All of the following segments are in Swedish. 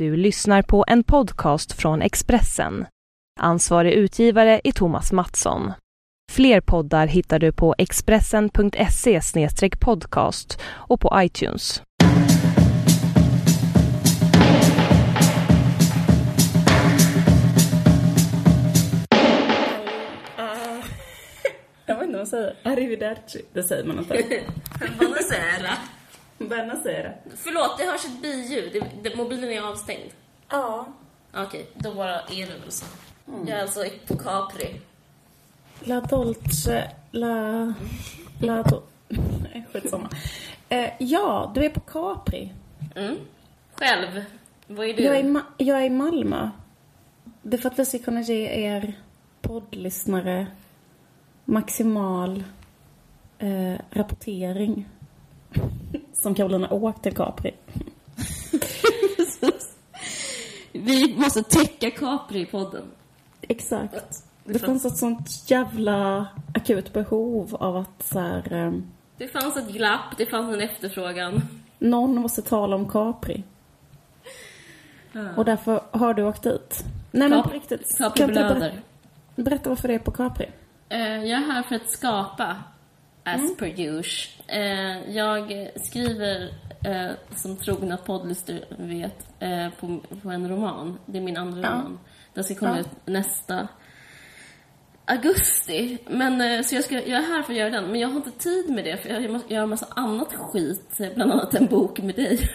Du lyssnar på en podcast från Expressen. Ansvarig utgivare är Thomas Mattsson. Fler poddar hittar du på expressen.se podcast och på iTunes. Jag vet inte vad man säger. Arrivederci. Det säger man inte. Buonasera. Buonasera. Förlåt, det hörs ett biljud. Det- det- Mobilen är avstängd. Ja. Okej, då bara är det väl så. Jag är alltså på Capri. La Dolce, la... La do... Nej, skitsamma. Eh, ja, du är på Capri. Mm. Själv, vad är du? Jag är, i Ma- jag är i Malmö. Det är för att vi ska kunna ge er poddlyssnare maximal eh, rapportering. Som Carolina åkt till Capri. Vi måste täcka Capri i podden. Exakt. Det fanns ett sånt jävla akut behov av att så här, eh, Det fanns ett glapp, det fanns en efterfrågan. någon måste tala om Capri. Och därför har du åkt dit. Nej men Cap- på riktigt. Capri du blöder. berätta, berätta varför det är på Capri? Eh, jag är här för att skapa, as per usual. Eh, jag skriver, eh, som trogna poddlyssnare vet, eh, på, på en roman. Det är min andra Ja. roman. Den ska komma Ja. ut nästa augusti. Men, så jag, ska, jag är här för att göra den, men jag har inte tid med det för jag måste göra en massa annat skit, bland annat en bok med dig.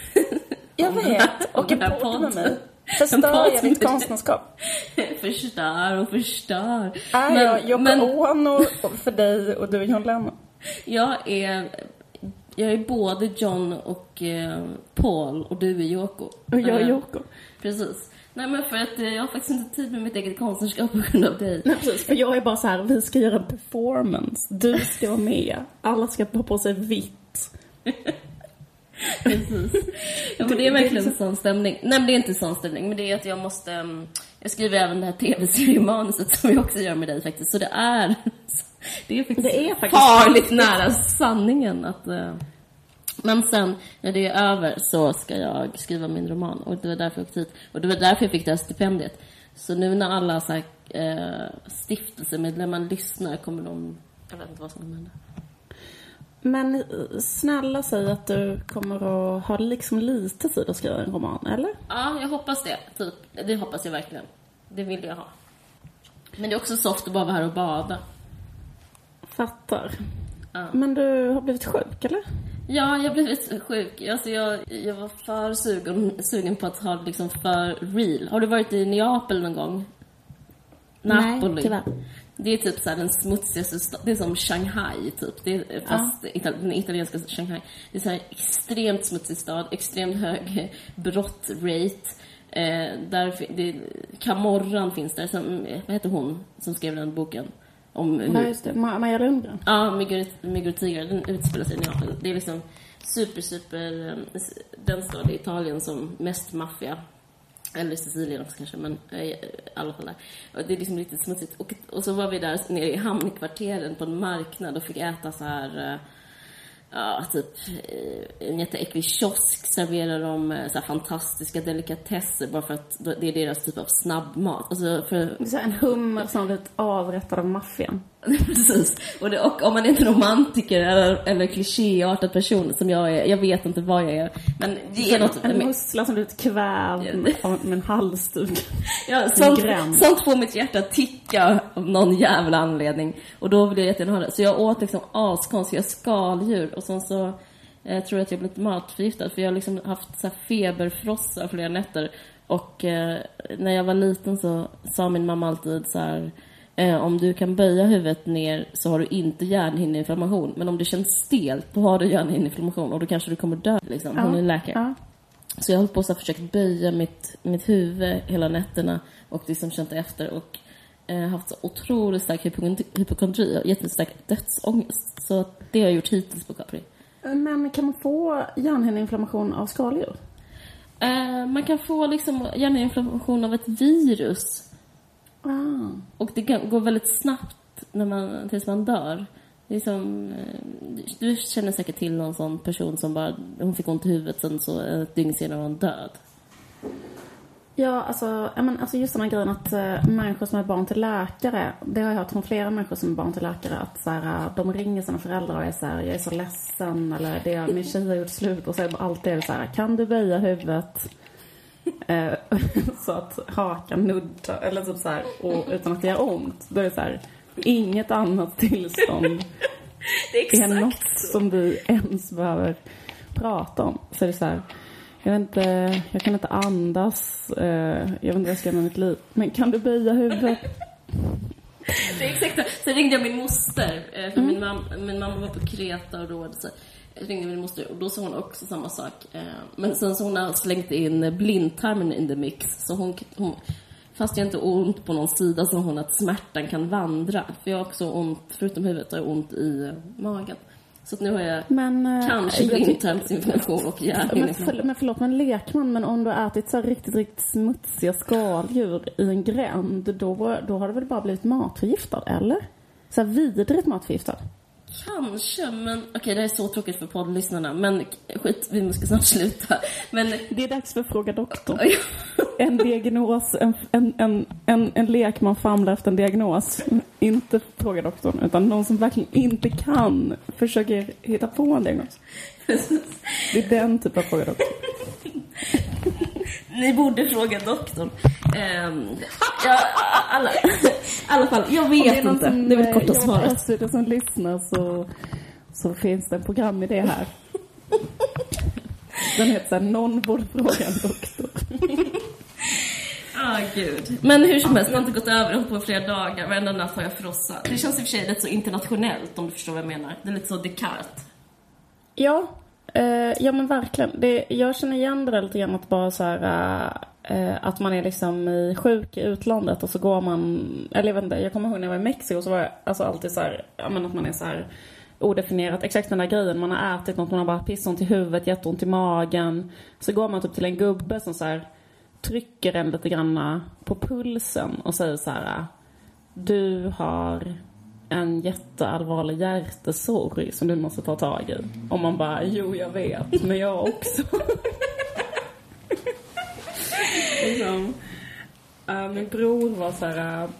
Jag vet. Och en podd med mig. Förstör jag ditt konstnärskap? förstör och förstör. Är Men- jag Yoko men- Ono för dig och du är John Lennon? Jag är, jag är både John och eh, Paul och du är Yoko. Och jag är Eh, Yoko. Precis. Nej men för att eh, jag har faktiskt inte tid med mitt eget konstnärskap på grund av dig. Nej precis, för jag är bara så här, vi ska göra en performance. Du ska vara med. Alla ska ha på sig vitt. Precis. Ja, men det är verkligen sån stämning. Nej men det är inte sån stämning, men det är att jag måste... mm, Jag skriver även det här tv-seriemanuset som jag också gör med dig faktiskt. Så det är... Det är faktiskt, Det är faktiskt- farligt nära sanningen att... eh, Men sen, när det är över, så ska jag skriva min roman. Och det var därför jag åkte hit. Och det var därför jag fick det här stipendiet. Så nu när alla så här, eh, stiftelsemedlemmar lyssnar kommer de... Jag vet inte vad som kommer hända. Men eh, snälla säg att du kommer att ha liksom lite tid att skriva en roman, eller? Ja, jag hoppas det. Typ. Det hoppas jag verkligen. Det vill jag ha. Men det är också soft att bara vara här och bada. Fattar. Ja. Men du har blivit sjuk, eller? Ja, jag har blivit sjuk. Alltså jag, jag var för sugen, sugen på att ha det liksom för real. Har du varit i Neapel någon gång? Napoli? Nej, tyvärr. Det är typ så här den smutsigaste staden. Det är som Shanghai, typ. Det är, fast Ital- den italienska Shanghai. Det är så här extremt smutsig stad, extremt hög brottrate. Eh, där, det, Camorran finns där. Som, vad heter hon som skrev den boken? Om hur, Ja, just det. Ma- Maja Lundgren. Ja, Myggor och tigrar, den utspelar sig i Neapel. Det är liksom super, super, eh, den stad i Italien som mest maffia. Eller Sicilien också kanske, men eh, i alla fall där. Och det är liksom riktigt smutsigt. Och, och så var vi där nere i hamnkvarteren på en marknad och fick äta så här eh, Ja, typ eh, en jätteäcklig kiosk serverar de eh, så fantastiska delikatesser bara för att det är deras typ av snabbmat. Alltså för, så en hummer som blivit avrättad av maffian. Precis. Och, det, och om man är en romantiker eller, eller klichéartad person som jag är, jag vet inte vad jag är, men det är något... En mussla som blivit kvävd av med en halsduk. Ja, sånt, sånt får mitt hjärta ticka av någon jävla anledning. Och då vill jag jättegärna ha det. Så jag åt liksom askonstiga skaldjur och sen så eh, tror jag att jag blivit matförgiftad för jag har liksom haft så feberfrossa flera nätter. Och eh, när jag var liten så sa min mamma alltid så här eh, om du kan böja huvudet ner så har du inte hjärnhinneinflammation. Men om det känns stelt, då har du hjärnhinneinflammation och då kanske du kommer dö. Liksom. Hon är läkare. Ja. Så jag hållit på här försökt böja mitt, mitt huvud hela nätterna och liksom känt efter och haft så otroligt stark hypokondri, och jättestark dödsångest. Så det har jag gjort hittills på Capri. Men kan man få hjärnhinneinflammation av skaldjur? Eh, man kan få liksom hjärninflammation av ett virus Ah. och det går väldigt snabbt när man, tills man dör. Det är som, eh, du känner säkert till någon sån person som bara, hon fick ont i huvudet sen så ett dygn senare var hon död. Ja, alltså, men, alltså just den här grejen att uh, människor som är barn till läkare, det har jag hört från flera människor som är barn till läkare, att så här, uh, de ringer sina föräldrar och är så här, jag är så ledsen eller det, min tjej har gjort slut och så är det alltid så här, kan du böja huvudet uh, så att hakan nuddar, eller typ så här, och, utan att det gör ont. Då är det så här, inget annat tillstånd Det är är något som vi ens behöver prata om. Så är det så här, jag vet inte, jag kan inte andas, eh, jag vet inte vad jag ska göra med mitt liv. Men kan du böja huvudet? Det är exakt. Sen ringde jag min moster, eh, för min, mam min mamma var på Kreta och då så jag ringde min moster och då sa hon också samma sak. Eh, Men sen så hon har slängt in blindtarmen in the mix. Så hon, hon fast jag inte ont på någon sida så hon att smärtan kan vandra. För jag har också ont, förutom huvudet, har jag ont i magen. Så nu har jag Men, eh, kanske tyck- blindtarmsinflammation och men, hjärninflammation. för, men förlåt, men lekman, men om du har ätit så riktigt, riktigt smutsiga skaldjur i en gränd, då, då har du väl bara blivit matförgiftad, eller? Så här vidrigt matförgiftad. Kanske, men okej det här är så tråkigt för poddlyssnarna. Men skit, vi måste snart sluta. Men Det är dags för Fråga doktorn. En diagnos, en, en, en, en, en lekman famlar efter en diagnos. Inte Fråga doktorn, utan någon som verkligen inte kan försöker hitta på en diagnos. Det är den typen av Fråga doktorn. Ni borde fråga doktorn. Um, ja, alla, i alla fall, jag vet inte. det är väl korta jag svaret. Alltså, det som lyssnar så, så finns det en programidé här. Den heter såhär, någon borde fråga en doktor. Ah, gud. Men hur som helst, det har inte gått över på flera dagar. Varenda natt har jag frossat. Det känns i och för sig lite så internationellt om du förstår vad jag menar. Det är lite så Descartes. Ja, Uh, ja men verkligen. Det, jag känner igen det där lite grann att bara så här, uh, att man är liksom i sjuk i utlandet och så går man, eller jag vet inte, jag kommer ihåg när jag var i Mexiko så var jag alltså alltid så här, ja men att man är så här odefinierat, exakt den där grejen, man har ätit något, man har bara pissont i huvudet, jätteont i magen. Så går man typ till en gubbe som så här trycker en lite granna på pulsen och säger så här, du har en jätteallvarlig hjärtesorg som du måste ta tag i. Och man bara, jo jag vet, men jag också. liksom, äh, min bror var så här äh,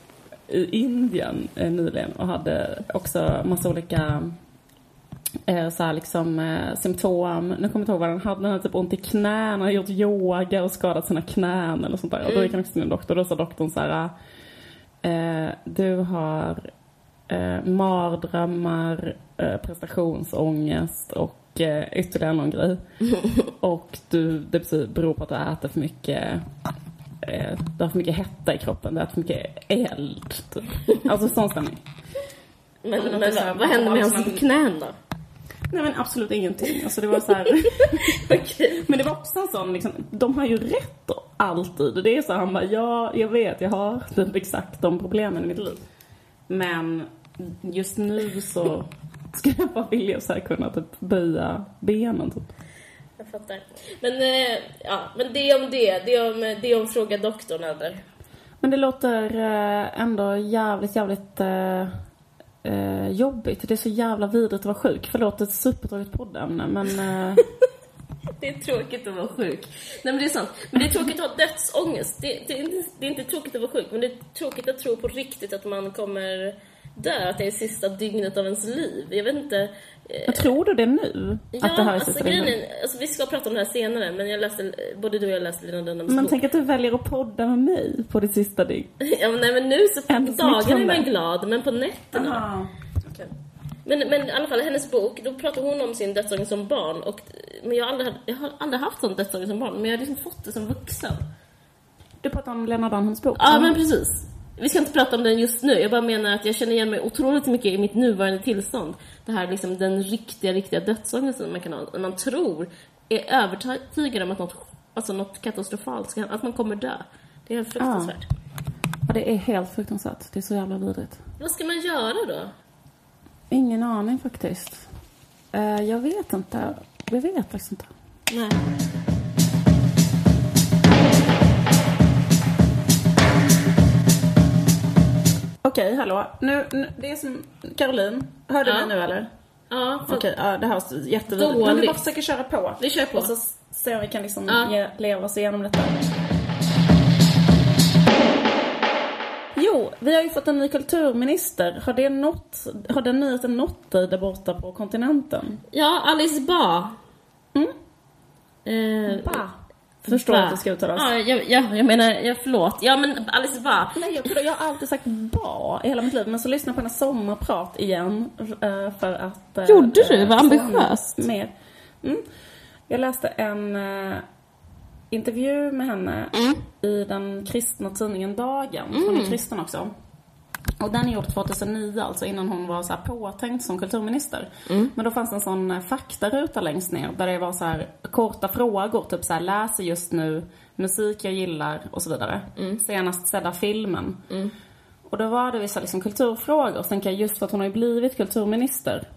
i Indien äh, nyligen och hade också massa olika eh, så här liksom eh, symptom. Nu kommer jag inte ihåg vad han hade. Han hade typ ont i knän, han hade gjort yoga och skadat sina knän eller sånt där. Och då gick han också till en doktor och då sa doktorn så här. Eh, du har eh, mardrömmar, eh, prestationsångest och eh, ytterligare någon grej. och du, det betyder- beror på att du äter för mycket eh, du har för mycket hetta i kroppen, du äter för mycket eld. Typ. Alltså sån stämning. Men, men, här, vad, hände med hans knän då? Nej men absolut ingenting. Alltså det var så här. Okej. Men det var också en sån liksom, de har ju rätt då, alltid. Och det är så han bara, ja jag vet, jag har typ exakt de problemen i mitt liv. Men just nu så skulle jag bara vilja så här kunna typ böja benen typ. Jag fattar. Men, eh, ja, men det om det. Det om, det om Fråga doktorn, eller? Men det låter eh, ändå jävligt, jävligt eh, eh, jobbigt. Det är så jävla vidrigt att vara sjuk. Förlåt, ett supertråkigt poddämne men Det är tråkigt att vara sjuk. Nej men det är sant. Men det är tråkigt att ha dödsångest. Det, det, det är inte tråkigt att vara sjuk, men det är tråkigt att tro på riktigt att man kommer dö, att det är sista dygnet av ens liv. Jag vet inte. eh, jag tror du det nu? Ja, att det här är alltså sista grejen är, alltså, vi ska prata om det här senare, men jag läste, både du och jag läste Lina Dunhams Men bok. tänk att du väljer att podda med mig på ditt sista dygn. Ja, men, nej, men nu så på dagarna är man glad, men på nätterna. Men, men i alla fall, hennes bok, då pratar hon om sin dödsångest som barn. Och, men jag har aldrig, jag har aldrig haft sån dödsångest som barn, men jag har liksom fått det som vuxen. Du pratar om Lena Dunhams bok? Ja, men precis. Vi ska inte prata om den just nu. Jag bara menar att jag känner igen mig otroligt mycket i mitt nuvarande tillstånd. Det här liksom den riktiga, riktiga dödsångesten man kan ha. Man tror, är övertygad om att något, alltså något katastrofalt ska hända, att man kommer dö. Det är fruktansvärt. Ja, det är helt fruktansvärt. Det är så jävla vidrigt. Vad ska man göra då? Ingen aning faktiskt. Eh, jag vet inte. Jag vet faktiskt inte. Nej. Okej, hallå. Nu, nu, det är som, Caroline, hör du Ja. mig nu eller? Ja, för, Okej, ja, det hörs jättevidrigt. Men vi bara försöker köra på. Vi kör på. Och så ser vi om vi kan liksom Ja. ge, leva oss igenom detta. Jo, vi har ju fått en ny kulturminister. Har, det nått, har den nyheten nått dig där borta på kontinenten? ja Alice Ba. Mm. Eh, Ba. Förstår att det ska uttalas. Ja, jag, jag, jag menar, jag, förlåt. Ja, men Alice Ba. Nej, jag, jag har alltid sagt ba i hela mitt liv, men så lyssnade jag på hennes sommarprat igen eh, för att... eh, Gjorde du? eh, Vad ambitiöst. Mer. Mm. Jag läste en eh, intervju med henne i den kristna tidningen Dagen. Hon är kristen också. Och den är gjord 2009, alltså innan hon var så här påtänkt som kulturminister. Men då fanns det en sån eh, faktaruta längst ner där det var så här korta frågor, typ så här läser just nu, musik jag gillar och så vidare. Senast sedda filmen. Och då var det vissa liksom kulturfrågor. Så tänker jag just för att hon har ju blivit kulturminister.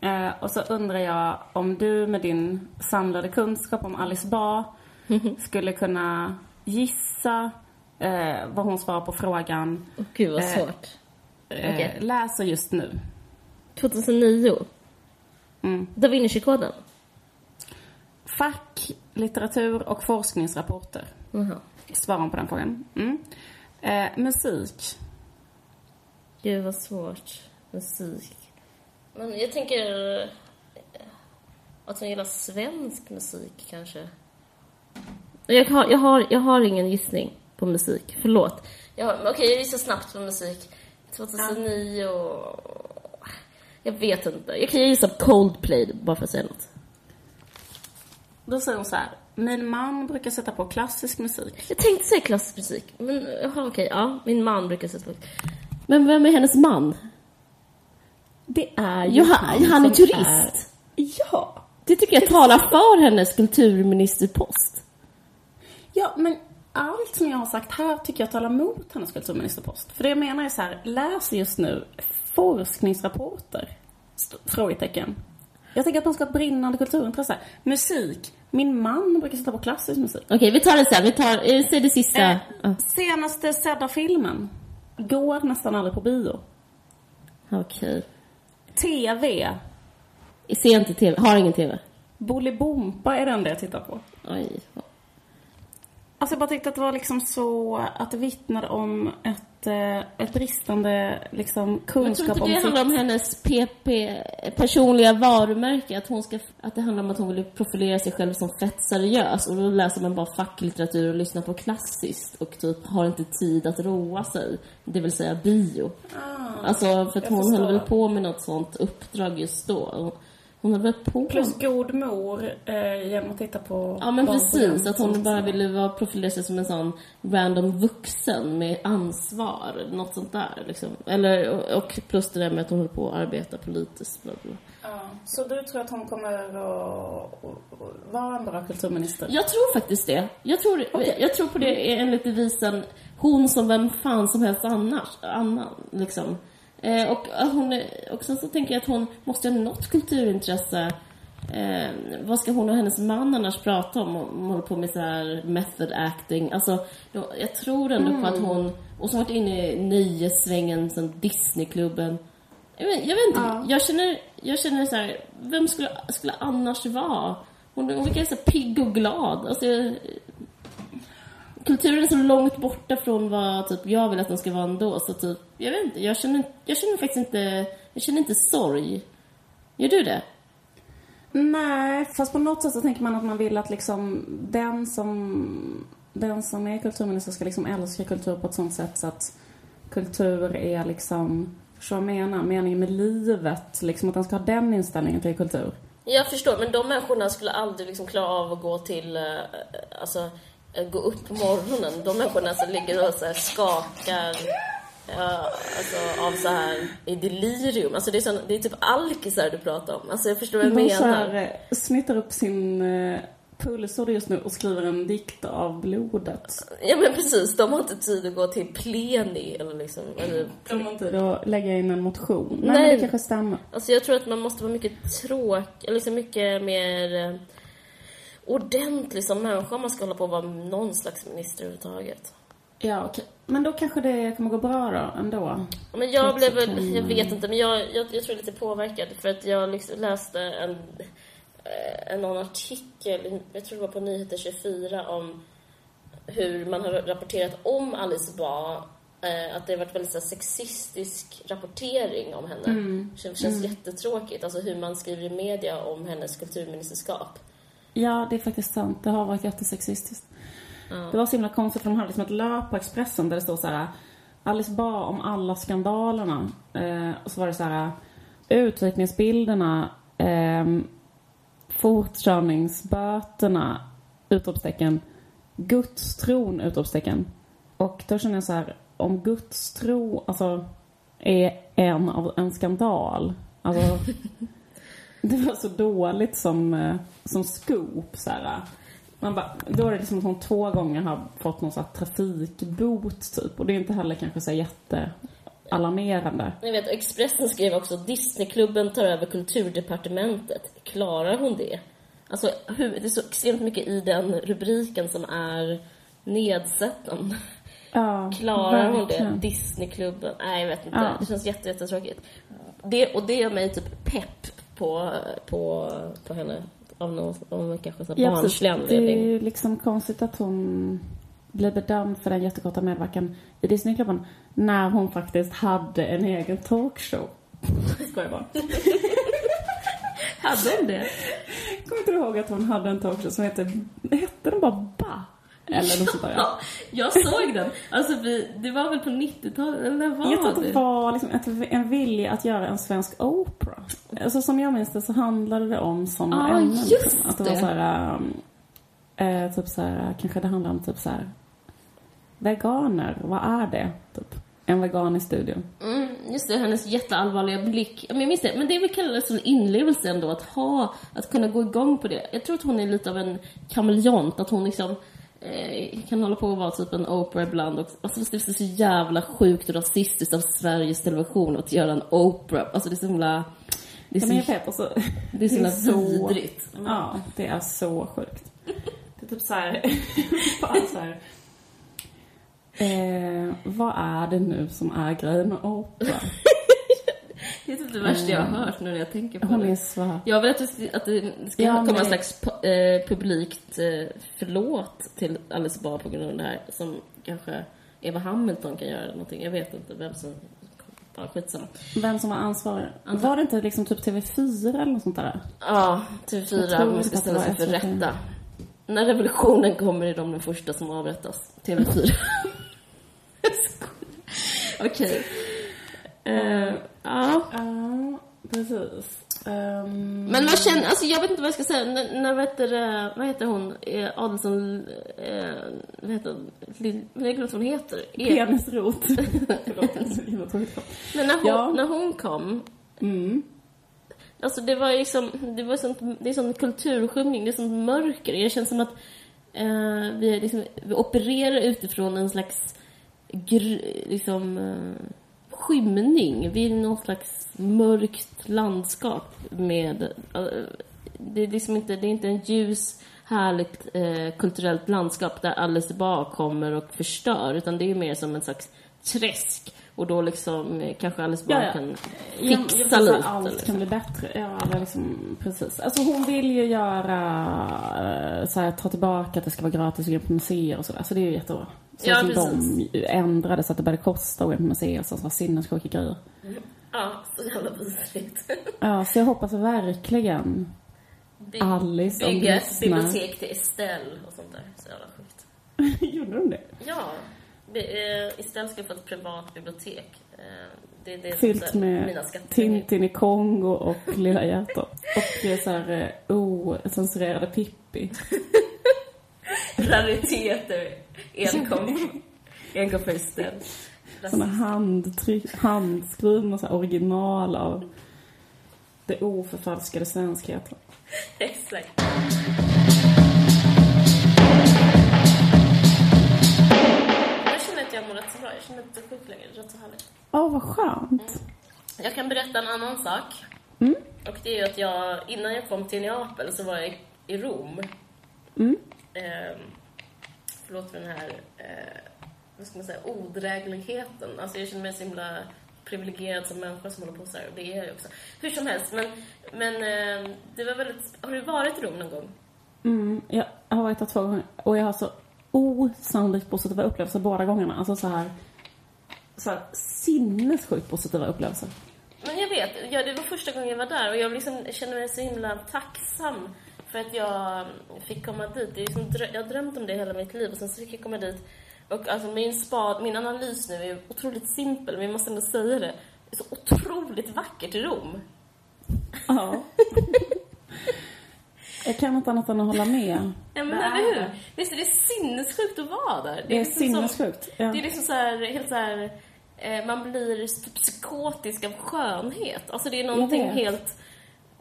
Eh, och så undrar jag om du med din samlade kunskap om Alice Ba skulle kunna gissa eh, vad hon svarar på frågan Åh, gud vad Eh, svårt. eh, Okej. läser just nu. 2009. Mm. Da Vinci-koden. Fack, litteratur och forskningsrapporter. Jaha. Svarar hon på den frågan. Mm. Eh, musik. Gud vad svårt. Musik. Men jag tänker eh, att hon gillar svensk musik kanske. Jag har, jag har, jag har ingen gissning på musik. Förlåt. Men Okej, jag gissar snabbt på musik. 2009 och... Jag vet inte. Jag kan gissa på Coldplay bara för att säga något. Då säger hon så här. Min man brukar sätta på klassisk musik. Jag tänkte säga klassisk musik. Men okej. Ja, min man brukar sätta på... Men vem är hennes man? Det är ju Jo, han, han är turist. är- Ja. Det tycker jag talar för hennes kulturministerpost. Ja, men allt som jag har sagt här tycker jag talar mot hennes kulturministerpost. För det jag menar är så här, läs just nu forskningsrapporter? Frågetecken. Jag tänker att man ska ha ett brinnande kulturintresse. Musik. Min man brukar sätta på klassisk musik. Okej, vi tar det sen. Vi tar, eh, säg det sista. Eh. Senaste sedda filmen. Går nästan aldrig på bio. Okej. TV. Ser inte TV, har ingen TV. Bolibompa är det enda jag tittar på. Oj. Alltså jag bara tyckte att det var liksom så, att det vittnade om ett, eh, ett bristande liksom kunskap om det sitt... handlar om hennes PP, personliga varumärke? Att, hon ska, att det handlar om att hon vill profilera sig själv som fett seriös och då läser man bara facklitteratur och lyssnar på klassiskt och typ har inte tid att roa sig. Det vill säga bio. alltså för att Ah, hon förstår. höll väl på med något sånt uppdrag just då. Hon- höll väl på Plus god mor eh, genom att titta på Ja men precis, att hon bara ville vara profilera sig som en sån random vuxen med ansvar, något sånt där liksom. Eller, och- plus det där med att hon höll på att arbeta politiskt. Bla, bla. Ja. Så du tror att hon kommer att vara en bra kulturminister? Jag tror faktiskt det. Jag tror, jag tror på det enligt devisen hon som vem fan som helst annars, annan liksom. Eh, och, hon och sen så tänker jag att hon måste ha något kulturintresse. Eh, vad ska hon och hennes man annars prata om? Hon håller på med så här method acting. Alltså, jag, tror ändå på att hon, och så har varit inne i nöjessvängen sen Disneyklubben. Jag vet, jag vet inte, Ja. jag känner, jag känner så här, vem skulle, skulle annars vara? Hon, hon verkar så pigg och glad. Alltså, kulturen är så långt borta från vad typ, jag vill att den ska vara ändå. Så typ, jag vet inte, jag känner, jag känner faktiskt inte, jag känner inte sorg. Gör du det? Nej, fast på något sätt så tänker man att man vill att liksom den som, den som är kulturminister ska liksom älska kultur på ett sånt sätt så att kultur är liksom, förstår vad jag menar? Meningen med livet, liksom att den ska ha den inställningen till kultur. Jag förstår, men de människorna skulle aldrig liksom klara av att gå till, eh, alltså, gå upp på morgonen. De människorna som ligger och så här skakar ja, alltså, av så här i delirium. Alltså det är, sån, det är typ alkisar du pratar om. Alltså jag förstår vad jag De så menar. här, eh, snittar upp sin eh, pulsår just nu och skriver en dikt av blodet. Ja men precis, de har inte tid att gå till pleni eller liksom, eller, De har inte att lägga in en motion. Nej, Nej. men det kanske stämmer. Alltså jag tror att man måste vara mycket tråk, eller liksom mycket mer eh, ordentlig som människa om man ska hålla på att vara någon slags minister överhuvudtaget. Ja, okej. Men då kanske det kommer gå bra då, ändå. Men jag blev väl, jag vet inte, men jag, jag, jag tror jag är lite påverkad för att jag liksom läste en, eh, en någon artikel, jag tror det var på Nyheter 24 om hur man har rapporterat om Alice Bah eh, att det har varit väldigt så sexistisk rapportering om henne. Mm. Det känns, känns jättetråkigt. Alltså hur man skriver i media om hennes kulturministerskap. Ja, det är faktiskt sant. Det har varit jättesexistiskt. Det var så himla konstigt för de hade liksom ett löp på Expressen där det stod så här Alice Bah om alla skandalerna. Eh, och så var det så här utvikningsbilderna, eh, fortkörningsböterna, utropstecken, gudstron, utropstecken. Och då känner jag så här, om gudstro, alltså, är en av en skandal. Alltså, det var så dåligt som, eh, som scoop så här. Man bara, då är det liksom att hon två gånger har fått någon sån trafikbot typ. Och det är inte heller kanske så jättealarmerande. Jag vet, Expressen skrev också Disneyklubben tar över kulturdepartementet. Klarar hon det? Alltså, det är så extremt mycket i den rubriken som är nedsättande. Ja, Klarar hon det? Disneyklubben? Nej, jag vet inte. Ja. Det känns jätte, jättetråkigt. Det, och det gör mig typ pepp på, på, på henne. Av någon, av kanske så här Ja, barnslig Det är anledning. ju liksom konstigt att hon blir bedömd för den jättekorta medverkan i Disneyklubben när hon faktiskt hade en egen talkshow. Skojar bara. Hade hon det? Kommer inte ihåg att hon hade en talkshow som hette, hette den bara Ba? Eller något sånt där. Ja, jag såg den. Alltså, vi, det var väl på 90-talet? Eller var Jag tror att det? var liksom ett, en vilja att göra en svensk opera. Alltså som jag minns det så handlade det om sådana Ja, ämnen. just liksom. Att det, var så här, eh, typ så här, kanske det handlar om typ så här, veganer, vad är det? Typ. En vegan i studion. Mm, just det, hennes jätteallvarliga blick. Men jag minns det, men det är väl kallas en inlevelse ändå att ha, att kunna gå igång på det. Jag tror att hon är lite av en kameleont, att hon liksom eh, kan hålla på att vara typ en Oprah ibland. Och, alltså det är så jävla sjukt och rasistiskt av Sveriges Television att göra en Oprah. Alltså det är så himla... Det är Ja, så, jag vet, alltså, det är så himla så- vidrigt. Ja, det är så sjukt. Det är typ så här, bara så här. Eh, vad är det nu som är grejen med opera? Det är typ det värsta jag har hört nu när jag tänker på Hon det. är så... Jag vill att det ska, att det ska Ja, komma en slags eh, publikt eh, förlåt till Alice Bah på grund av det här. Som kanske Eva Hamilton kan göra eller någonting. Jag vet inte vem som... Ja, skitsamma. Vem som var ansvarig? Antar- Var det inte liksom typ TV4 eller något sånt där? Ja, Jag TV4 tror man ska ställa sig för rätta. När revolutionen kommer är de de första som avrättas. TV4. Jag skojar. Eh, ja. Ja, precis. Ehm, Men vad känner, alltså jag vet inte vad jag ska säga. När, när vad heter, det- vad heter hon, eh, Adelsson, eh, vad heter hon, jag glömde vad hon heter. E- Penisrot. Förlåt. Men när hon, Ja. när hon kom, Mm. alltså det var liksom, det var sånt, det är sån kulturskymning, det är sånt mörker. Det känns som att eh, vi, liksom, vi opererar utifrån en slags gr, liksom, eh, skymning. Vi är i slags mörkt landskap med, eh, det är liksom inte, det är inte en ljus, härligt eh, kulturellt landskap där Alice Bah kommer och förstör, utan det är mer som en slags träsk. Och då liksom eh, kanske Alice Bah Ja, kan fixa jag lite. att Allt liksom. kan bli bättre. Ja, liksom, precis. Alltså hon vill ju göra, eh, så här, ta tillbaka att det ska vara gratis att gå på museer och sådär. Så det är ju jättebra. Så Ja, som precis. de ändrade så att det började kosta att gå på museer och så, så var sinnessjuka grejer. Ja, så jävla vidrigt. Ja, så jag hoppas verkligen Bygg- Alice om Bygga bibliotek till Estelle och sånt där. Så jävla sjukt. Gjorde de det? Ja, Eh, Estelle ska få ett privat bibliotek. Eh, Det är det Fyllt med mina. Tintin i Kongo och Lilla hjärtat. Och eh, så här ocensurerade Pippi. Rariteter enkom, enkom för Estelle. Såna handtryck, handskrivna så original av det oförfalskade svenskheten. Exakt. Att jag mår rätt så bra. Jag känner inte sjuk längre. Det är rätt så härligt. Åh, vad skönt. Jag kan berätta en annan sak. Mm. Och det är ju att jag, innan jag kom till Neapel så var jag i Rom. Mm. Eh, förlåt för den här, eh, vad ska man säga, odrägligheten. Alltså jag känner mig så himla privilegierad som människa som håller på så här. Och det är jag ju också. Hur som helst, men, men eh, det var väldigt... Har du varit i Rom någon gång? Mm, jag har varit där två gånger och jag har så osannolikt positiva upplevelser båda gångerna. Alltså så här så här, sinnessjukt positiva upplevelser. Men jag vet, ja, det var första gången jag var där och jag liksom känner mig så himla tacksam för att jag fick komma dit. Det är liksom, jag har drömt om det hela mitt liv och sen så fick jag komma dit. Och alltså min spad, min analys nu är otroligt simpel, men vi måste ändå säga det. Det är så otroligt vackert i Rom. Ja. jag kan inte annat än att hålla med. Ja men eller hur? Visst är det sinnessjukt att vara där? Det är liksom sinnessjukt. Så, Ja. Det är liksom så här, helt så här, eh, man blir typ psykotisk av skönhet. Alltså det är någonting helt,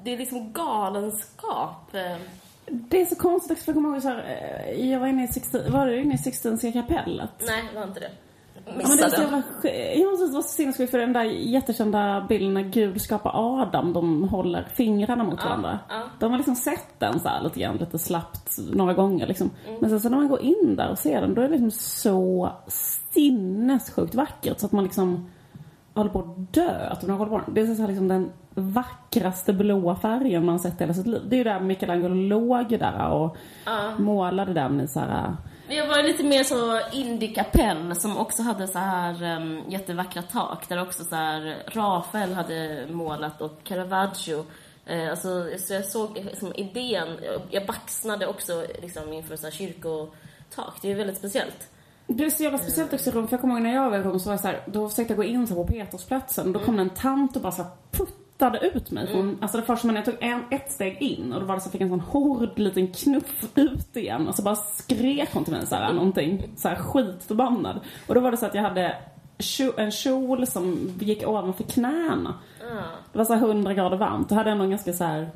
det är liksom galenskap. Eh, Det är så konstigt också, för jag kommer ihåg så här, eh, jag var inne i Sixtin, var du inne i Sixtinska kapellet? Nej, det var inte det. Ja, så Missade. jävla, jag måste vara så sinnessjukt för den där jättekända bilden när Gud skapar Adam, de håller fingrarna mot varandra. ja. De har liksom sett den så här lite grann, lite slappt några gånger liksom. Mm. Men sen så när man går in där och ser den, då är det liksom så sinnessjukt vackert så att man liksom håller på att dö. Att man håller på, det är så här liksom den vackraste blåa färgen man sett i hela sitt liv. Det är ju där Michelangelo låg där och målade den i så här men Jag var lite mer så indie-kapell som också hade så här um, jättevackra tak där också så här Rafael hade målat och Caravaggio. Uh, alltså, så jag såg liksom idén, jag- baxnade också liksom inför så här kyrkotak. Det är väldigt speciellt. Det är så jävla speciellt också i Rom, för jag kommer ihåg när jag var i Rom så var jag så här, då försökte jag gå in så på Petersplatsen och då kom det en tant och bara så här puttade ut mig från, alltså det första man, jag tog en, ett steg in och då var det så fick en sån hård liten knuff ut igen och så bara skrek hon till mig så här någonting, så här skitförbannad. Och då var det så att jag hade en kjol som gick ovanför knäna. Det var så här 100 grader varmt. Då hade jag nog en ganska så här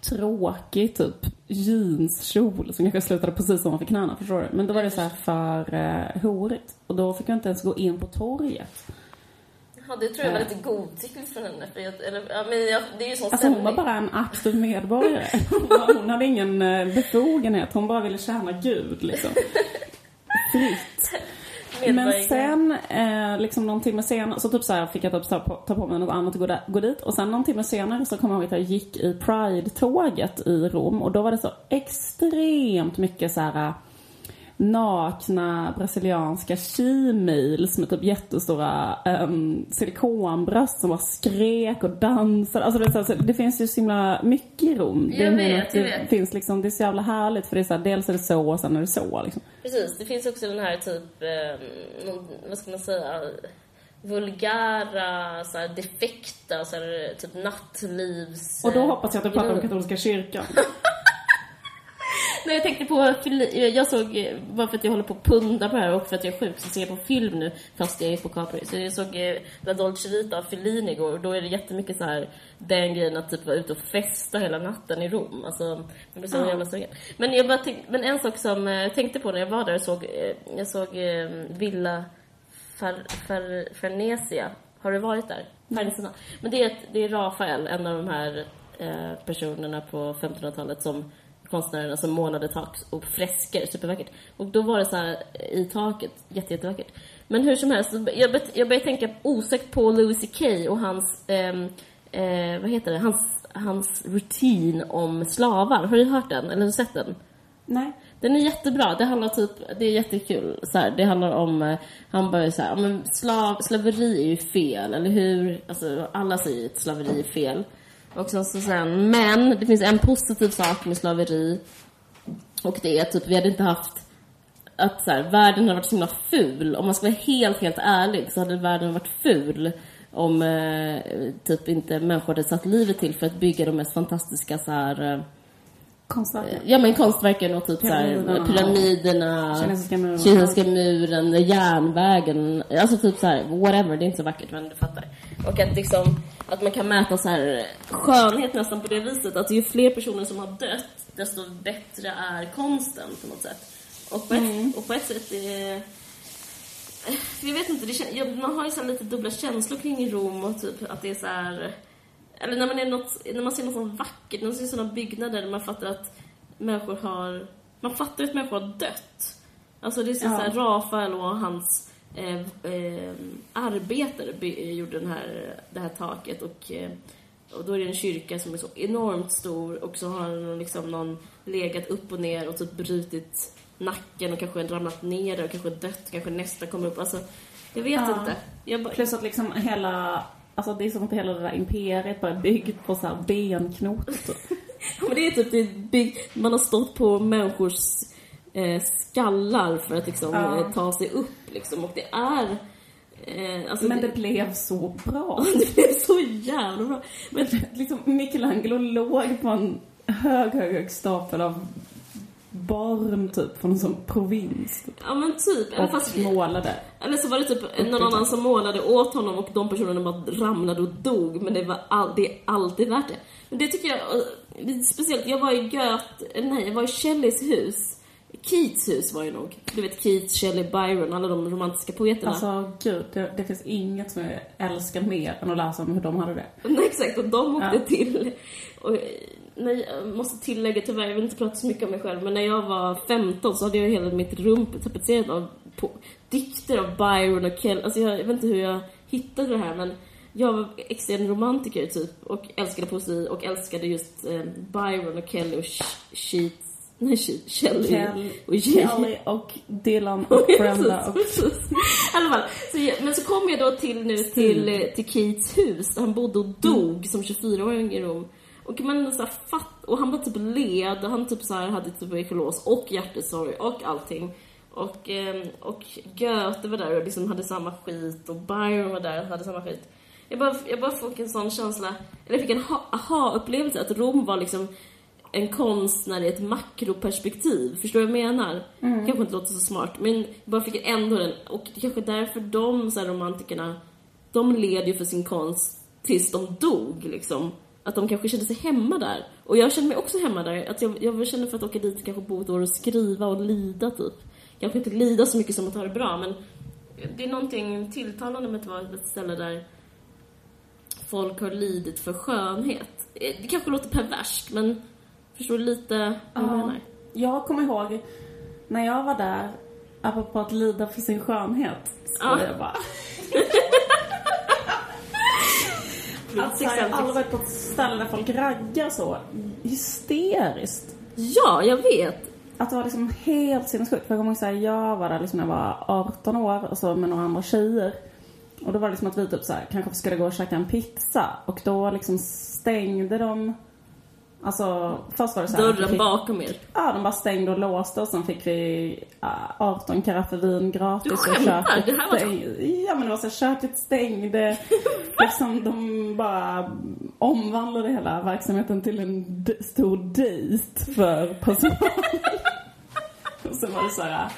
tråkig typ jeanskjol som kanske slutade precis ovanför knäna, förstår du? Men då var det så här för eh, horigt. Och då fick jag inte ens gå in på torget. Ja, det tror jag var lite godtyckligt från henne. För jag, eller, ja, men jag, det är ju sån Alltså hon var bara en aktiv medborgare. Hon hade ingen eh, befogenhet, hon bara ville tjäna Gud liksom. Fritt. Men sen, eh, liksom någon timme senare, så typ så här fick jag typ ta på, ta på mig något annat och gå, där, gå dit. Och sen någon timme senare så kommer jag ihåg att jag gick i Pride-tåget i Rom. Och då var det så extremt mycket så här nakna brasilianska she-males med typ jättestora um, silikonbröst som bara skrek och dansade. Alltså det, är så, det finns ju så himla mycket i Rom. Jag det, vet, att det jag vet. finns liksom, det är så jävla härligt för det är så här, dels är det så och sen är det så liksom. Precis, det finns också den här typ, någon, vad ska man säga, vulgära, så här, defekta, så här, typ nattlivs... Och då hoppas jag att du pratar om katolska kyrkan. Nej, jag tänkte på, jag såg, eh, bara för att jag håller på att punda på det här och för att jag är sjuk så ser jag på film nu fast jag är på Capri. Så jag såg eh, La Dolce Vita av Fellini igår och då är det jättemycket så här den grejen att typ vara ute och festa hela natten i Rom. Alltså, jag blir så Ja. jävla sugen. Men jag bara tänk, men en sak som eh, jag tänkte på när jag var där och såg, jag såg eh, Villa Far, Far, Farnesia. Har du varit där? Farnesina. Men det är, det är Rafael, en av de här personerna på 1500-talet som konstnärerna som målade tak och fresker, supervackert. Och då var det så här eh, i taket, jätte, jättevackert. Men hur som helst, jag, bet- jag började tänka osökt på Louis CK och hans, ehm, eh, vad heter det, hans, hans rutin om slavar. Har du hört den? Eller sett den? Nej. Den är jättebra. Det handlar typ, det är jättekul. Så här, det handlar om, eh, han börjar så här, men slav, slaveri är ju fel, eller hur? Alltså, alla säger att slaveri är fel. Och sen så sen, men det finns en positiv sak med slaveri. Och det är typ, vi hade inte haft att så här, världen har varit så himla ful. Om man ska vara helt, helt ärlig så hade världen varit ful om eh, typ inte människor hade satt livet till för att bygga de mest fantastiska så här, eh, Konstverken. Ja men konstverken och typ Pyramiderna. såhär pyramiderna, Kinesiska muren. kinesiska muren, järnvägen, alltså typ såhär whatever, det är inte så vackert men du fattar. Och att liksom, att man kan mäta så här skönhet nästan på det viset, att ju fler personer som har dött, desto bättre är konsten på något sätt. Och på ett, och på ett sätt är för jag vet inte, det, man har ju så lite dubbla känslor kring Rom och typ att det är så här eller när man, är något, när man ser något sånt vackert, när man ser sådana byggnader där man fattar att människor har... Man fattar att människor har dött. Alltså det är så, Ja. så här, Rafael och hans eh, eh, arbetare by, gjorde den här, det här taket och, eh, och då är det en kyrka som är så enormt stor och så har någon, liksom någon legat upp och ner och typ brutit nacken och kanske ramlat ner och kanske dött, kanske nästa kommer upp. Alltså, jag vet Ja. inte. Jag bara, Plus att liksom hela, alltså det är som att hela det där imperiet bara är byggt på så här benknotor typ. Ja, men det är typ, det är byggt, man har stått på människors eh, skallar för att liksom Ja. eh, ta sig upp liksom. Och det är... Eh, alltså Men det, det blev så bra. det blev så jävla bra. Men, liksom Michelangelo låg på en hög, hög, hög stapel av barn typ från en sån provins typ, ja men typ. Och fast, målade. eller så var det typ någon annan som målade åt honom och de personerna bara ramlade och dog. Men det var all, det är alltid värt det. Men det tycker jag, eh, det är speciellt, jag var i Goethe, nej jag var i Shelleys hus. Keats hus var ju nog. Du vet Keats, Shelley, Byron, alla de romantiska poeterna. Alltså gud, det, det finns inget som jag älskar mer än att läsa om hur de hade det. Nej, exakt, och de åkte Ja. till... Och, nej, jag måste tillägga tyvärr, jag vill inte prata så mycket om mig själv, men när jag var 15 så hade jag hela mitt rum tapetserat av på, dikter av Byron och Kell. Alltså jag, jag vet inte hur jag hittade det här, men jag var extrem romantiker typ och älskade poesi och älskade just eh, Byron och Kelly och Sh- Sheets... Nej, Shelley Kel, och. Kelly och Dylan och Brenda och... I alla fall, så men så kom jag då till nu till, eh, till Keats hus där han bodde och dog som 24-åring i Rom. Och man så fatt, och han var typ led och han typ så här hade tuberkulos och hjärtesorg och allting. Och, eh, och Goethe var där och liksom hade samma skit och Byron var där och hade samma skit. Jag bara, jag bara fick en sån känsla, eller jag fick en ha- aha-upplevelse att Rom var liksom en konstnär i ett makroperspektiv. Förstår du vad jag menar? kanske inte låter så smart, men jag bara fick ändå den. Och det kanske är därför de så här, romantikerna, de led ju för sin konst tills de dog liksom. Att de kanske kände sig hemma där. Och jag kände mig också hemma där. Att jag, jag kände för att åka dit och kanske bo ett år och skriva och lida typ. Kanske inte lida så mycket som att ha det bra, men det är någonting tilltalande med att vara ett ställe där folk har lidit för skönhet. Eh, Det kanske låter perverst, men förstår du lite vad jag Ja. menar? Jag kommer ihåg när jag var där, apropå att lida för sin skönhet, så Ja. jag bara... Alltså, jag har aldrig varit på ett ställe där folk raggar så hysteriskt. Ja, jag vet. Att det var liksom helt sinnessjukt. För jag kommer ihåg såhär, jag var där liksom när jag var 18 år och så med några andra tjejer. Och då var det liksom att vi typ såhär, kanske skulle gå och käka en pizza. Och då liksom stängde de, alltså först var det såhär. Dörren bakom er. Ja, de bara stängde och låste och sen fick vi ja, 18 karaffer vin gratis. Du skämtar? Det här var- stäng- Ja men det var så här, köket stängde. liksom de bara omvandlade hela verksamheten till en stor dejt för personalen. och sen var det så här,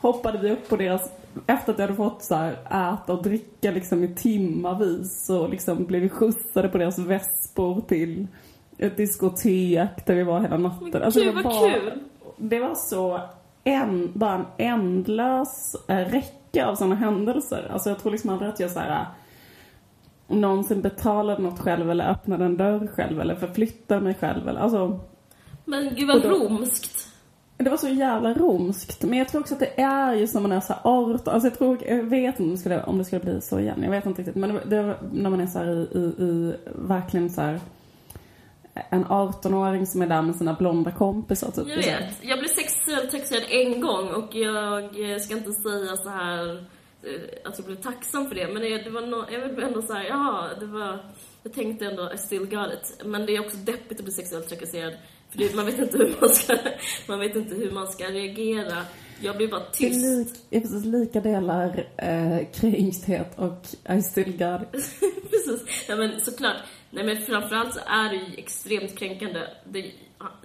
hoppade vi upp på deras, efter att jag hade fått så här, äta och dricka liksom i timmavis så liksom blev vi skjutsade på deras vespor till ett diskotek där vi var hela natten. Men Alltså, det var vad bara- kul. Det var så en, bara en ändlös eh, räcka av sådana händelser. Alltså jag tror liksom aldrig att jag så här eh, någonsin betalade något själv eller öppnade en dörr själv eller förflyttade mig själv eller alltså Men gud vad då- romskt. det var så jävla romskt. Men jag tror också att det är just när man är så här 18, alltså jag tror, jag vet inte om det skulle, om det skulle bli så igen. Jag vet inte riktigt. Men det, det när man är så här i, i, i verkligen så här en 18-åring som är där med sina blonda kompisar typ. Jag så här- vet. Jag blev sexuellt trakasserad en gång och jag ska inte säga så här eh, att jag blev tacksam för det, men det, det var no, jag vill ändå säga, ja, det var, jag tänkte ändå I still got it. Men det är också deppigt att bli sexuellt trakasserad, för det, man vet inte hur man ska, man vet inte hur man ska reagera. Jag blir bara Det är, tyst. lik, är precis lika delar eh, kränkthet och I still got it. Precis. Nej men såklart. Nej men framförallt så är det ju extremt kränkande. Det,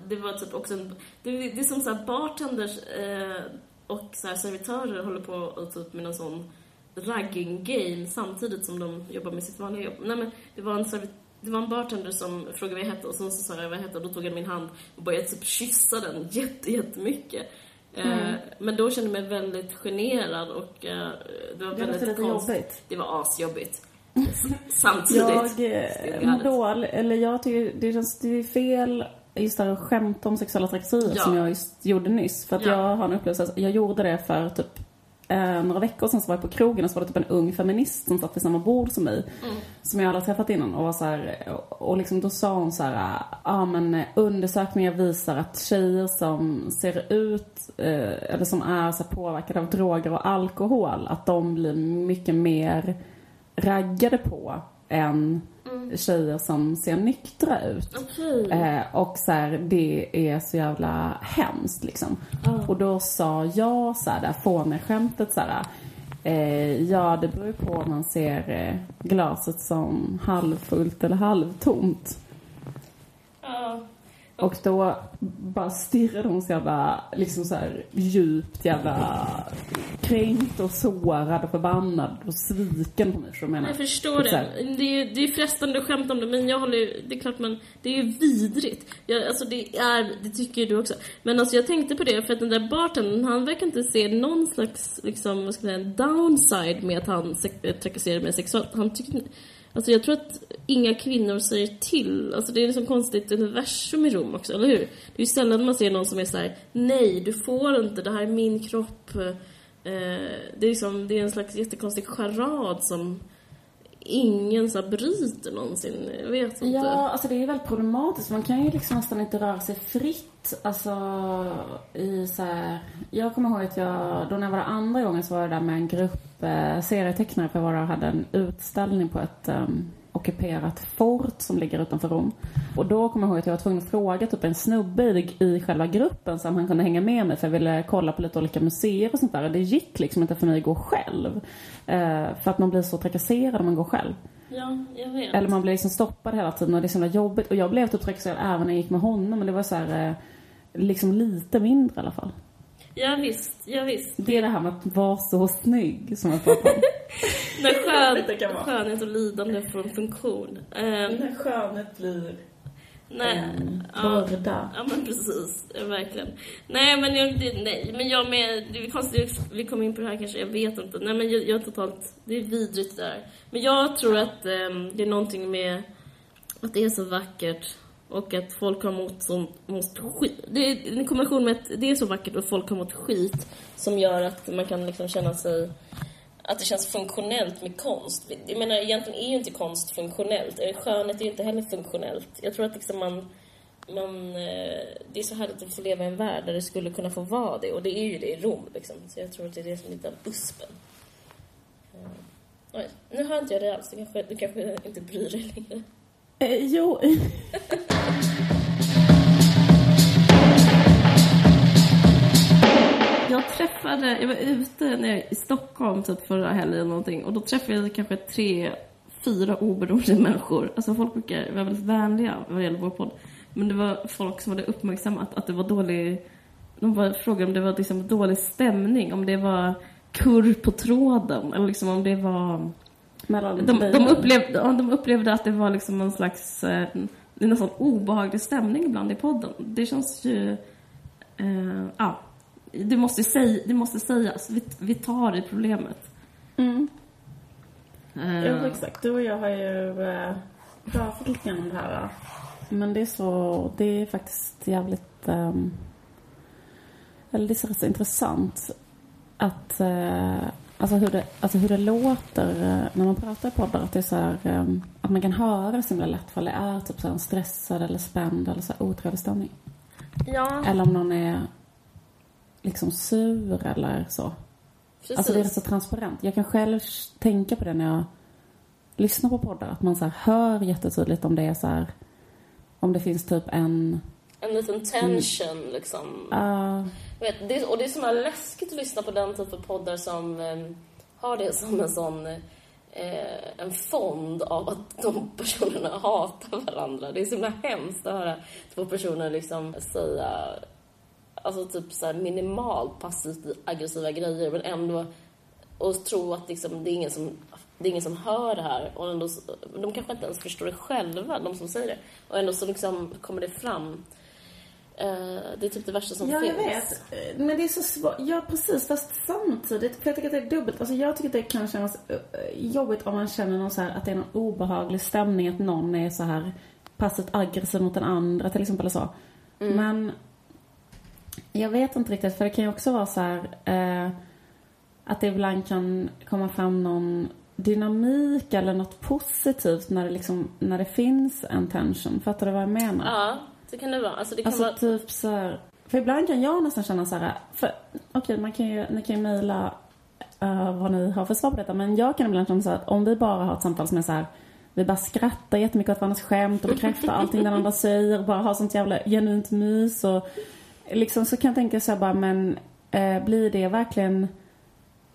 det var typ också en, det, det är som så här bartenders eh, och så här servitörer håller på och typ med någon sån ragging game samtidigt som de jobbar med sitt vanliga jobb. Nej men det var en servit det var en bartender som frågade vad jag hette och sen så sa jag vad jag hette och då tog han min hand och började typ kyssa den jätte, jättemycket. Eh, men då kände jag mig väldigt generad och eh, det var Det väldigt konstigt. jobbigt. Det var asjobbigt. Samtidigt. Jag eh, mår it. dåligt, eller jag tycker det känns det är fel just det här att skämta om sexuella trakasserier Ja. som jag just gjorde nyss. För att Ja. jag har en upplevelse, jag gjorde det för typ eh, några veckor sedan så var jag på krogen och så var det typ en ung feminist som satt vid samma bord som mig. Som jag aldrig träffat innan och var så här, och liksom då sa hon så här, ja ah, men undersökningar visar att tjejer som ser ut, eh, eller som är så påverkade av droger och alkohol, att de blir mycket mer raggade på än tjejer som ser nyktra ut. Okej. Eh, och så här, det är så jävla hemskt liksom. Och då sa jag så här, där fåneskämtet så här. Eh, ja, det beror på om man ser eh, glaset som halvfullt eller halvtomt. Ja. Och då bara stirrade hon så jävla, liksom så här djupt jävla kränkt och sårad och förbannad och sviken på mig. Jag menar. Jag förstår här, det. Det är, det är frestande att skämta om det, men jag håller ju- Det är klart man... Det är ju vidrigt. Jag, alltså det är... Det tycker ju du också. Men alltså jag tänkte på det, för att den där bartendern, han verkar inte se någon slags, liksom, vad ska jag säga, downside med att han se- trakasserar mig sexuellt. Han tycker Alltså jag tror att inga kvinnor säger till. Alltså det är liksom konstigt universum i Rom också, eller hur? Det är ju sällan man ser någon som är så här: nej du får inte, det här är min kropp. Eh, det är liksom, det är en slags jättekonstig charad som ingen så här bryter någonsin. Jag vet inte. Ja, alltså det är väldigt problematiskt. Man kan ju liksom nästan inte röra sig fritt. Alltså i så här... Jag kommer ihåg att jag, då när jag var där andra gången så var jag där med en grupp eh, serietecknare för och hade en utställning på ett um, ockuperat fort som ligger utanför Rom. Och då kommer jag ihåg att jag var tvungen att fråga typ en snubbe i, i själva gruppen så om han kunde hänga med mig för jag ville kolla på lite olika museer och sånt där. Och det gick liksom inte för mig att gå själv. Eh, för att man blir så trakasserad om man går själv. Ja, jag vet. Eller man blir liksom stoppad hela tiden och det är så himla jobbigt. Och jag blev typ trakasserad även när jag gick med honom. Men det var så här, eh, liksom lite mindre i alla fall. Ja, visst, ja, visst. Det är det här med att vara så snygg som jag pratar om. När skön, skönhet och lidande får en funktion. Um, När skönhet blir nej. en ja. börda. Ja men precis, ja, verkligen. Nej men jag, det, nej, men jag med, det är konstigt, vi kommer in på det här kanske, jag vet inte. Nej men jag, jag är totalt, det är vidrigt det där. Men jag tror att ehm, det är någonting med att det är så vackert och att folk har mått, som, mått skit. Det är en kombination med att det är så vackert och folk har mått skit som gör att man kan liksom känna sig att det känns funktionellt med konst. Jag menar, egentligen är ju inte konst funktionellt. Skönhet är ju inte heller funktionellt. Jag tror att liksom man, man... Eh, det är så härligt att få leva i en värld där det skulle kunna få vara det. Och det är ju det i Rom, liksom. Så jag tror att det är det som är lite av uspen. Eh, oj, nu hör inte jag dig alls. Du kanske, du kanske inte bryr dig längre. Eh, jo, Jag träffade, jag var ute nere i Stockholm typ förra helgen eller någonting och då träffade jag kanske tre, fyra oberoende människor. Alltså folk brukar vara väldigt vänliga vad gäller vår podd. Men det var folk som hade uppmärksammat att det var dålig, de var, frågade om det var liksom dålig stämning, om det var kurr på tråden eller liksom om det var mellan de, de, upplevde, ja, de upplevde att det var liksom någon slags eh, nästan obehaglig stämning ibland i podden. Det känns ju... Eh, ja, det måste, säg, det måste sägas. Vi, vi tar i problemet. Mm. Eh, Jo, exakt. Du och jag har ju eh, pratat lite grann om det här. va? Men det är så, det är faktiskt jävligt, ehm, eller det är så rätt så intressant att, eh, alltså hur det, alltså hur det låter eh, när man pratar i poddar. Att det är så här, ehm, att man kan höra det så himla lätt för det är typ så här en stressad eller spänd eller så här otrevlig stämning. ja, Eller om någon är liksom sur eller så. precis. Alltså det är så transparent. Jag kan själv tänka på det när jag lyssnar på poddar. Att man så hör jättetydligt om det är så här, om det finns typ en, En liten tension liksom. uh, Vet, det, och det är så himla läskigt att lyssna på den typen av poddar som eh, har det som en sån eh, en fond av att de personerna hatar varandra. Det är så himla hemskt att höra två personer liksom säga alltså typ så här minimalt passivt aggressiva grejer men ändå och tro att liksom, det, är ingen som, det är ingen som hör det här. Och ändå, de kanske inte ens förstår det själva, de som säger det. Och ändå så liksom kommer det fram. Eh, det är typ det värsta som Ja, jag finns. vet. Men det är så svårt. Ja, precis. Fast samtidigt, för jag tycker att det är dubbelt. Alltså jag tycker att det kan kännas eh, jobbigt om man känner någon så här, att det är någon obehaglig stämning. Att någon är så här passivt aggressiv mot den andra till exempel. Så. Men jag vet inte riktigt, för det kan ju också vara så här eh, att det ibland kan komma fram någon dynamik eller något positivt när det liksom, när det finns en tension. Fattar du vad jag menar? Ja, det kan det vara. Alltså det kan Alltså vara... typ så här, För ibland kan jag nästan känna så här, för okej man kan ju, ni kan ju mejla uh, vad ni har för svar på detta. Men jag kan ibland känna så här att om vi bara har ett samtal som är så här, vi bara skrattar jättemycket åt varandras skämt och bekräftar allting den andra säger. Bara har sånt jävla genuint mys och liksom så kan jag tänka så här bara, men eh, blir det verkligen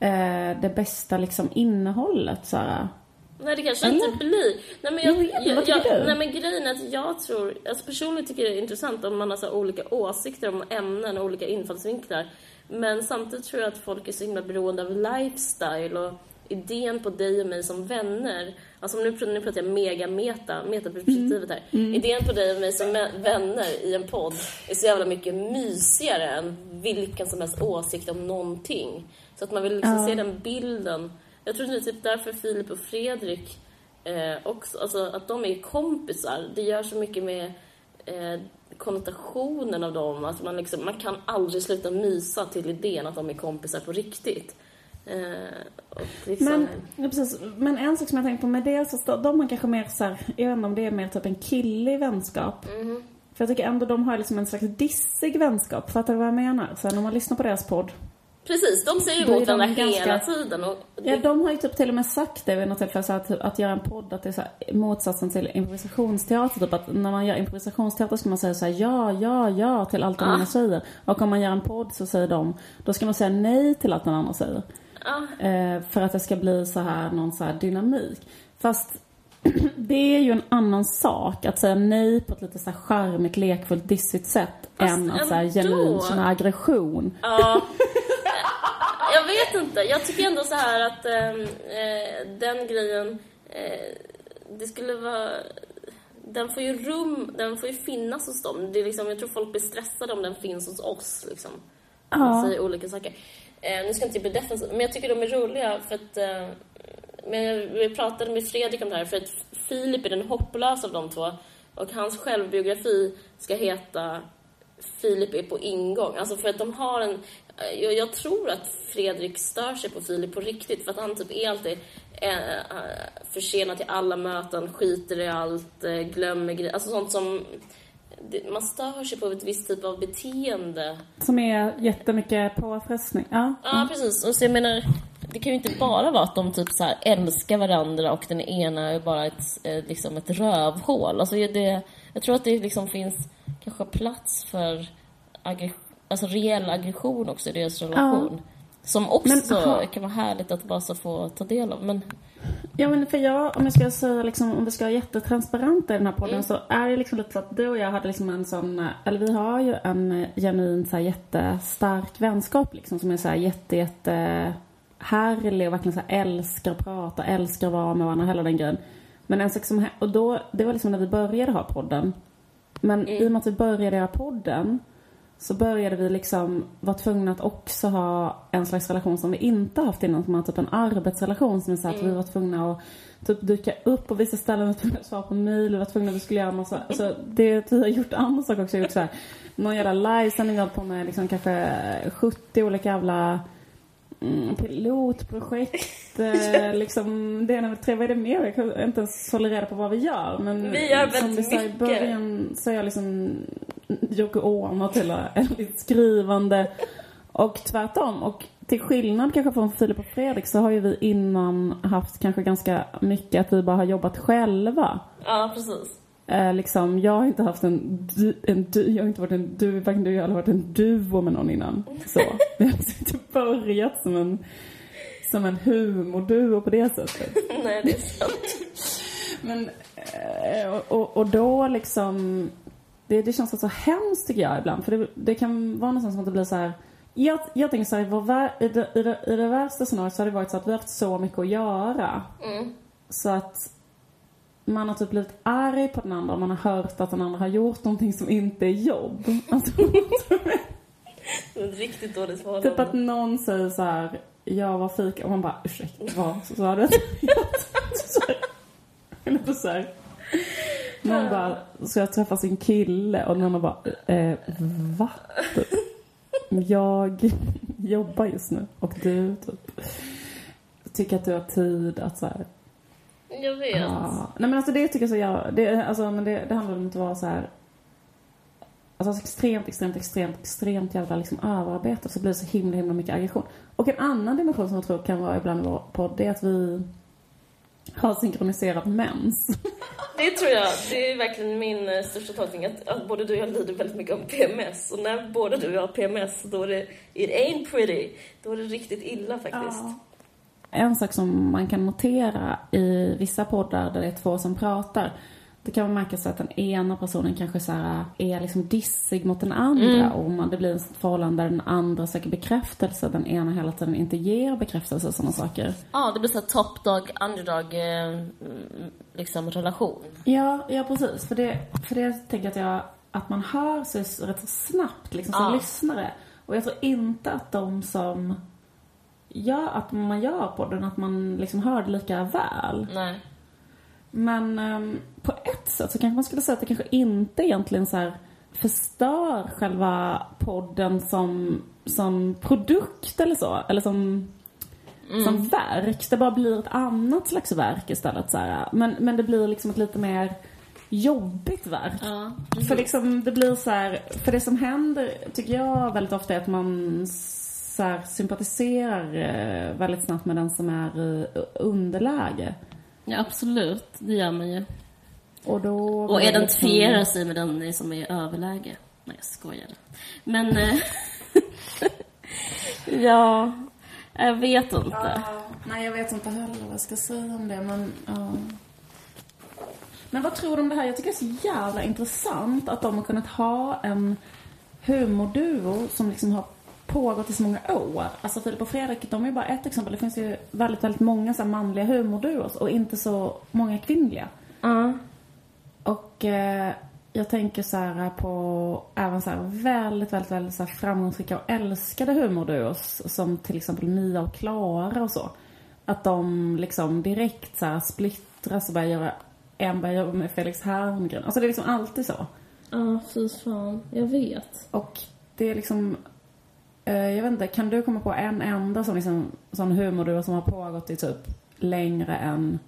eh, det bästa liksom innehållet så här? Nej, det kanske Eller? inte blir. Nej, men Jag jag, jag, vad tycker jag, du? nej, men grejen är att jag tror, alltså personligen tycker jag det är intressant om man har så olika åsikter om ämnen och olika infallsvinklar. Men samtidigt tror jag att folk är så himla beroende av lifestyle och idén på dig och mig som vänner. Alltså nu, pratar- nu pratar jag mega meta, metaperspektivet här. Mm. Idén på dig och mig som vänner i en podd är så jävla mycket mysigare än vilken som helst åsikt om någonting. Så att man vill liksom Ja. se den bilden. Jag tror det är typ därför Filip och Fredrik eh, också, alltså att de är kompisar. Det gör så mycket med eh, konnotationen av dem. Att man, liksom, man kan aldrig sluta mysa till idén att de är kompisar på riktigt. Eh, liksom, Men, precis. Men en sak som jag tänkt på med det, så de har kanske mer så här, jag vet inte om det är mer typ en killig vänskap. Mhm. För jag tycker ändå de har liksom en slags dissig vänskap. Fattar du vad jag menar? Så här, när man lyssnar på deras podd. Precis, de säger emot varandra ganska- hela tiden. Och Ja, de har ju typ till och med sagt det vid något tillfälle, så att, att göra en podd, att det är så här, motsatsen till improvisationsteater. Typ att när man gör improvisationsteater ska man säga så här, ja, ja, ja till allt den Ah. andra säger. Och om man gör en podd så säger de, då ska man säga nej till allt den andra säger. ja, Eh, för att det ska bli så här, någon så här dynamik. Fast det är ju en annan sak att säga nej på ett lite så här charmigt, lekfullt, dissigt sätt Fast än att så här, ändå. genuint känna aggression. Ja. Jag vet inte. Jag tycker ändå så här att ehm, eh, den grejen, eh, det skulle vara... Den får ju rum, den får ju finnas hos dem. Det är liksom, jag tror folk blir stressade om den finns hos oss. Liksom. Man Ja. säger olika saker. Eh, nu ska jag inte bli defensiv, men jag tycker de är roliga för att... Eh, men vi pratade med Fredrik om det här för att Filip är den hopplösa av de två. Och hans självbiografi ska heta Filip är på ingång. Alltså för att de har en... Jag, jag tror att Fredrik stör sig på Filip på riktigt för att han typ är alltid eh, eh, försenad till alla möten, skiter i allt, eh, glömmer grejer. Alltså sånt som... Det, man stör sig på ett visst typ av beteende. Som är jättemycket påfrestning. Ja. Ja, precis. Och så jag menar, det kan ju inte bara vara att de typ så här älskar varandra och den ena är bara ett, eh, liksom ett rövhål. Alltså det, jag tror att det liksom finns kanske plats för aggre- alltså reell aggression också i deras relation. Som också Men, kan vara härligt att bara så få ta del av. Men Ja men för jag, om jag ska säga liksom, om vi ska vara jättetransparenta i den här podden Mm. så är det liksom lite så att du och jag hade liksom en sån, eller vi har ju en genuin så här, jättestark vänskap liksom som är så här jätte, jätte härlig och verkligen så här, älskar att prata, älskar att vara med varandra, hela den grejen. Men en sak som, och då, det var liksom när vi började ha podden. Men i och med att vi började ha podden så började vi liksom vara tvungna att också ha en slags relation som vi inte haft innan, som var typ en arbetsrelation som är så att vi var tvungna att typ dyka upp på vissa ställen, vi var tvungna att svara på mejl, vi var tvungna att vi skulle göra massa, alltså det vi har gjort andra saker också, gjort så här, någon jävla livesändning hållit på med liksom kanske 70 olika jävla mm, pilotprojekt, eh, liksom det ena med tre, vad är det mer? Jag kan inte ens hålla reda på vad vi gör. Men Vi gör som väldigt vi sa i mycket. början så är jag liksom Yoko Ono till ett skrivande och tvärtom. Och till skillnad kanske från Filip och Fredrik så har ju vi innan haft kanske ganska mycket att vi bara har jobbat själva. ja, precis. Eh, liksom, jag har inte haft en, du, en du, jag har inte varit en du, varken du eller jag har varit en duo med någon innan. Så. Vi har liksom inte börjat som en, som en humorduo på det sättet. Nej, det är sant. Men, eh, och, och, och då liksom, det, det känns så hemskt tycker jag ibland. För det, det kan vara nästan som att det blir så här. Jag, jag tänker så här, i, vår, i, det, i, det, i det värsta scenariot så har det varit så att vi har haft så mycket att göra. Mm. Så att man har typ blivit arg på den andra och man har hört att den andra har gjort någonting som inte är jobb. Alltså, ett riktigt dåligt typ förhållande. att någon säger så här, jag var fika och man bara, ursäkta vad? Sa du? Eller så här. Någon bara, ska jag träffa sin kille? Och någon bara, eh, va? Typ. Jag jobbar just nu och du typ. tycka att du har tid att så här, Jag vet. Ja. Nej men alltså det tycker jag så jag, det, alltså, men det, det handlar om att vara så här. Alltså extremt, extremt, extremt, extremt jävla liksom överarbetad så blir det så himla, himla mycket aggression. Och en annan dimension som jag tror kan vara ibland i vår podd, det är att vi har synkroniserat mens. Det tror jag, det är verkligen min eh, största tolkning att, att både du och jag lider väldigt mycket av PMS och när både du och jag har PMS då är det, it ain't pretty, då är det riktigt illa faktiskt. Ja. En sak som man kan notera i vissa poddar där det är två som pratar, det kan man märka så att den ena personen kanske så här är liksom dissig mot den andra och man, det blir ett förhållande där den andra söker bekräftelse, den ena hela tiden inte ger bekräftelse och sådana saker. Ja, det blir så här top dog, underdog eh, mm, liksom relation. Ja, ja precis. För det, för det tänker jag att, jag att man hör sig rätt så snabbt liksom som Ja. lyssnare. Och jag tror inte att de som gör, att man gör podden, att man liksom hör det lika väl. Nej. Men ehm, på ett sätt så kanske man skulle säga att det kanske inte egentligen så här förstör själva podden som, som produkt eller så. Eller som, som verk. Det bara blir ett annat slags verk istället. Så här. Men, men det blir liksom ett lite mer jobbigt verk. Ja, För liksom det blir så här, för det som händer tycker jag väldigt ofta är att man så här, sympatiserar eh, väldigt snabbt med den som är i underläge. ja, absolut. Det gör man ju. Och då... Och identifierar sig med den som är i överläge. Nej, jag skojar. Men... Eh, ja, jag vet inte. Ja, nej, jag vet inte heller vad jag ska säga om det, men ja. Men vad tror du om det här? Jag tycker det är så jävla intressant att de har kunnat ha en humorduo som liksom har pågått i så många år. Alltså Filip och Fredrik, de är ju bara ett exempel. Det finns ju väldigt, väldigt många så här manliga humorduos och inte så många kvinnliga. Ja. Och eh, jag tänker så här på även så här väldigt, väldigt, väldigt så här framgångsrika och älskade humorduos som till exempel Mia och Klara och så. Att de liksom direkt så här splittras och börjar göra, en börjar jobba med Felix Herngren. Alltså det är liksom alltid så. Ja, fy fan. Jag vet. Och det är liksom, eh, jag vet inte, kan du komma på en enda sån, liksom, sån humorduo som har pågått i typ längre än